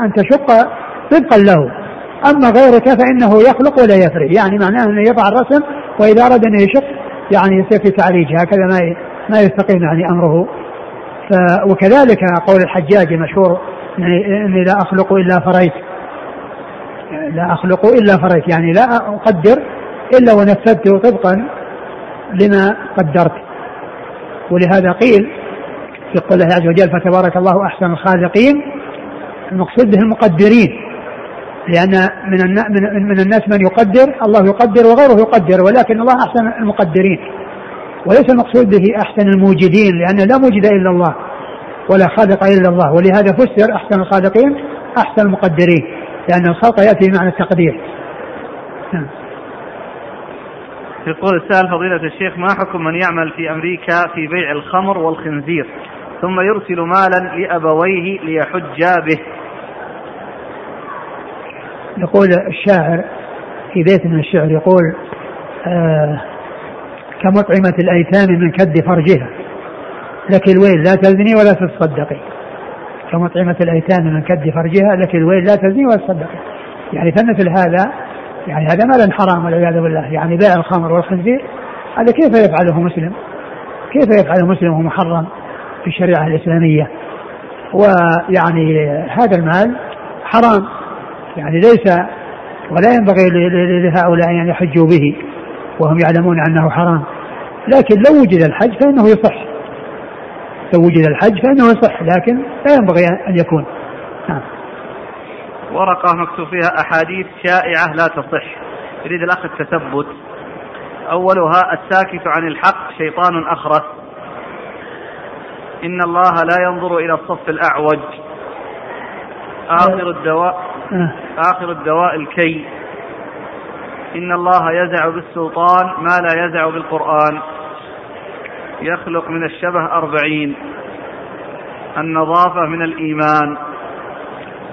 أن تشق طبقا له. أما غيرك فإنه يخلق ولا يفري. يعني معناه أنه يضع الرسم وإذا أراد أن يشق يعني يصير في تعريج. هكذا ما ما يستقيم يعني أمره. ف وكذلك قول الحجاج المشهور يعني إني لا أخلق إلا فريت. لا أخلق إلا فريت يعني لا أقدر إلا ونفذته طبقا لما قدرت. ولهذا قيل في قول الله عز وجل فتبارك الله أحسن الخالقين. المقصود به المقدرين لأن من من الناس من يقدر الله يقدر وغيره يقدر ولكن الله أحسن المقدرين. وليس المقصود به أحسن الموجدين لأن لا موجد إلا الله ولا خالق إلا الله. ولهذا فسر أحسن الخالقين أحسن المقدرين. لأن الخلق يأتي بمعنى التقدير. نعم. يقول السائل فضيلة الشيخ ما حكم من يعمل في أمريكا في بيع الخمر والخنزير ثم يرسل مالا لأبويه ليحجا به؟ يقول الشاعر في بيت من الشعر يقول آه كمطعمة الأيتام من كد فرجها لك الويل لا تزني ولا تتصدقي. كمطعمة الأيتام من كد فرجها لك الويل لا تزني ولا تتصدقي يعني فمثل هذا يعني هذا مال حرام والعياذ بالله. يعني بيع الخمر والخنزير هذا كيف يفعله مسلم؟ كيف يفعله مسلم وهو محرم في الشريعة الإسلامية؟ ويعني هذا المال حرام. يعني ليس ولا ينبغي لهؤلاء أن يحجوا به وهم يعلمون أنه حرام. لكن لو وجد الحج فإنه يصح. لو وجد الحج فإنه يصح لكن لا ينبغي أن يكون. نعم. ورقة مكتوب فيها أحاديث شائعة لا تصح. يريد الأخ التثبت. أولها الساكت عن الحق شيطان أخرس. إن الله لا ينظر إلى الصف الأعوج. آخر الدواء آه. آخر الدواء الكي. إن الله يزع بالسلطان ما لا يزع بالقرآن. يخلق من الشبه أربعين. النظافة من الإيمان.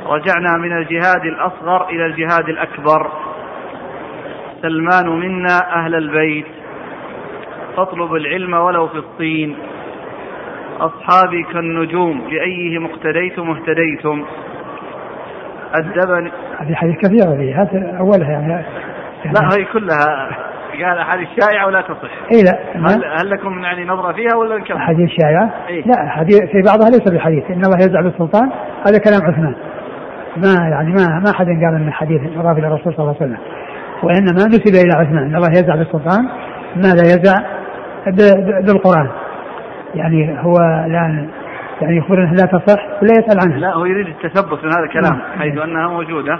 رجعنا من الجهاد الأصغر إلى الجهاد الأكبر. سلمان منا أهل البيت. تطلب العلم ولو في الصين أصحابي كالنجوم لأيهم اقتديتم اهتديتم. أدبني هذه حديث كثيرة هذه هذا أولها يعني. لا هي كلها قال أحاديث شائعة ولا تصح؟ إي لا. هل, هل لكم يعني نظرة فيها ولا نكمل؟ أحاديث شائعة؟ إيه؟ لا حديث في بعضها ليس بحديث إن الله يزع بالسلطان. هذا كلام عثمان. ما يعني ما ما حد قال إن حديث مضاف إلى الرسول صلى الله عليه وسلم. وإنما نسب إلى عثمان. ان الله يزع بالسلطان ما لا يزع بالقرآن. يعني هو الآن يعني يخبر انها لا تصح ولا يسأل عنها. لا هو يريد التثبت من هذا الكلام نعم. حيث أنها موجودة.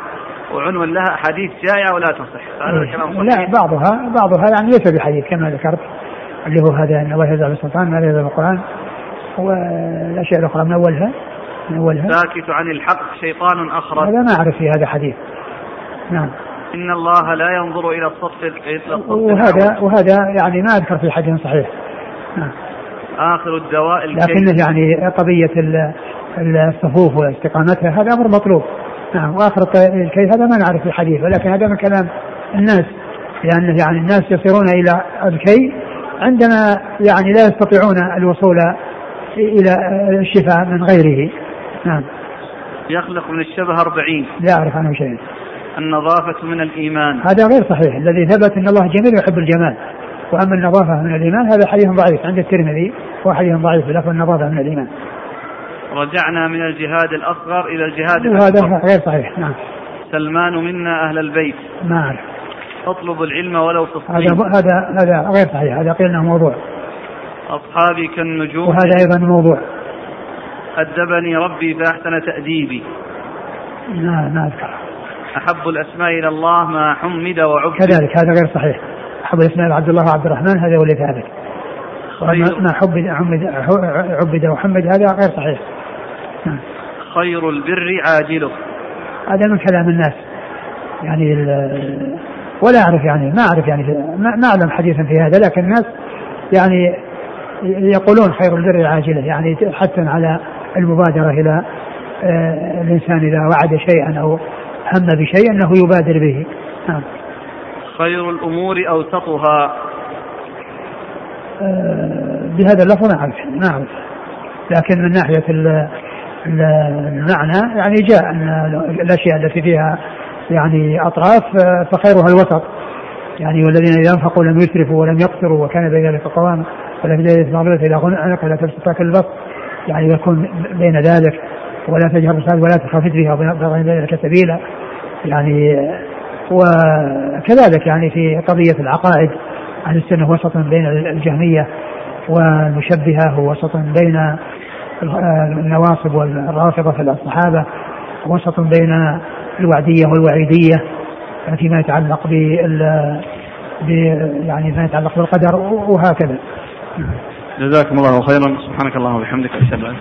وعنوان لها حديث شائعه ولا تصح. هذا الكلام صحيح. لا بعضها بعضها يعني ليس بحديث كما ذكرت اللي هو هذا ان الله يزع بالسلطان ما يزع بالقرآن. والأشياء الأخرى من أولها؟ من أولها؟ ساكت عن الحق شيطان اخرس هذا ما أعرف في هذا حديث. نعم. إن الله لا ينظر إلى الصف وهذا وهذا يعني ما أذكر في حديث صحيح. نعم. آخر الدواء لكنه يعني قضية الصفوف واستقامتها هذا أمر مطلوب. نعم واخر الكي هذا ما نعرف الحديث ولكن هذا من كلام الناس لأن يعني الناس يصيرون إلى الكي عندما يعني لا يستطيعون الوصول إلى الشفاء من غيره. نعم. يخلق من الشبه أربعين. لا أعرف عنه شيء النظافة من الإيمان. هذا غير صحيح. الذي ثبت أن الله جميل ويحب الجمال. وأما النظافة من الإيمان هذا حديث ضعيف عند الترمذي هو حديث ضعيف بلفظ النظافة من الإيمان. رجعنا من الجهاد الأصغر إلى الجهاد الأكبر. هذا غير صحيح. نعم. سلمان منا أهل البيت. ما أعرف. تطلب العلم ولو في هذا هذا هذا غير صحيح. هذا قيل إنه موضوع. أصحابي كالنجوم. وهذا أيضا موضوع. أدبني ربي فأحسن تأديبي. لا ما أذكر. أحب الأسماء إلى الله ما حمد وعبد. كذلك هذا غير صحيح. أحب الأسماء عبد الله وعبد الرحمن هذا هو اللي ثابت. ما حبد عمد عبد وحمد هذا غير صحيح. خير البر عاجله. هذا من كلام الناس. يعني ولا أعرف يعني ما أعرف يعني ما أعلم حديثا في هذا لكن الناس يعني يقولون خير البر عاجله. يعني حثا على المبادرة إلى آه، الإنسان إذا وعد شيئا أو هم بشيء أنه يبادر به. نعم. خير الأمور أوسطها. آه، بهذا اللفظ ما أعرف ما أعرف. لكن من ناحية المعنى يعني جاء أن الأشياء التي فيها يعني أطراف آه، فخيرها الوسط. يعني والذين إذا أنفقوا لم يسرفوا ولم يقصروا وكان بين ذلك قواما ولم يجد مغلولة إلى عنق لا تبسط البسط يعني يكون بين ذلك ولا تجهر ولا تخافت بها وبين ذلك سبيلا. يعني وكذلك يعني في قضية العقائد أهل السنة وسط بين الجهمية والمشبهة وسط بين النواصب والرافضة في الصحابة وسط بين الوعدية والوعيدية فيما يتعلق بال يعني ما يتعلق بالقدر وهكذا. جزاكم الله خيرا. سبحانك اللهم وبحمدك أشهد أن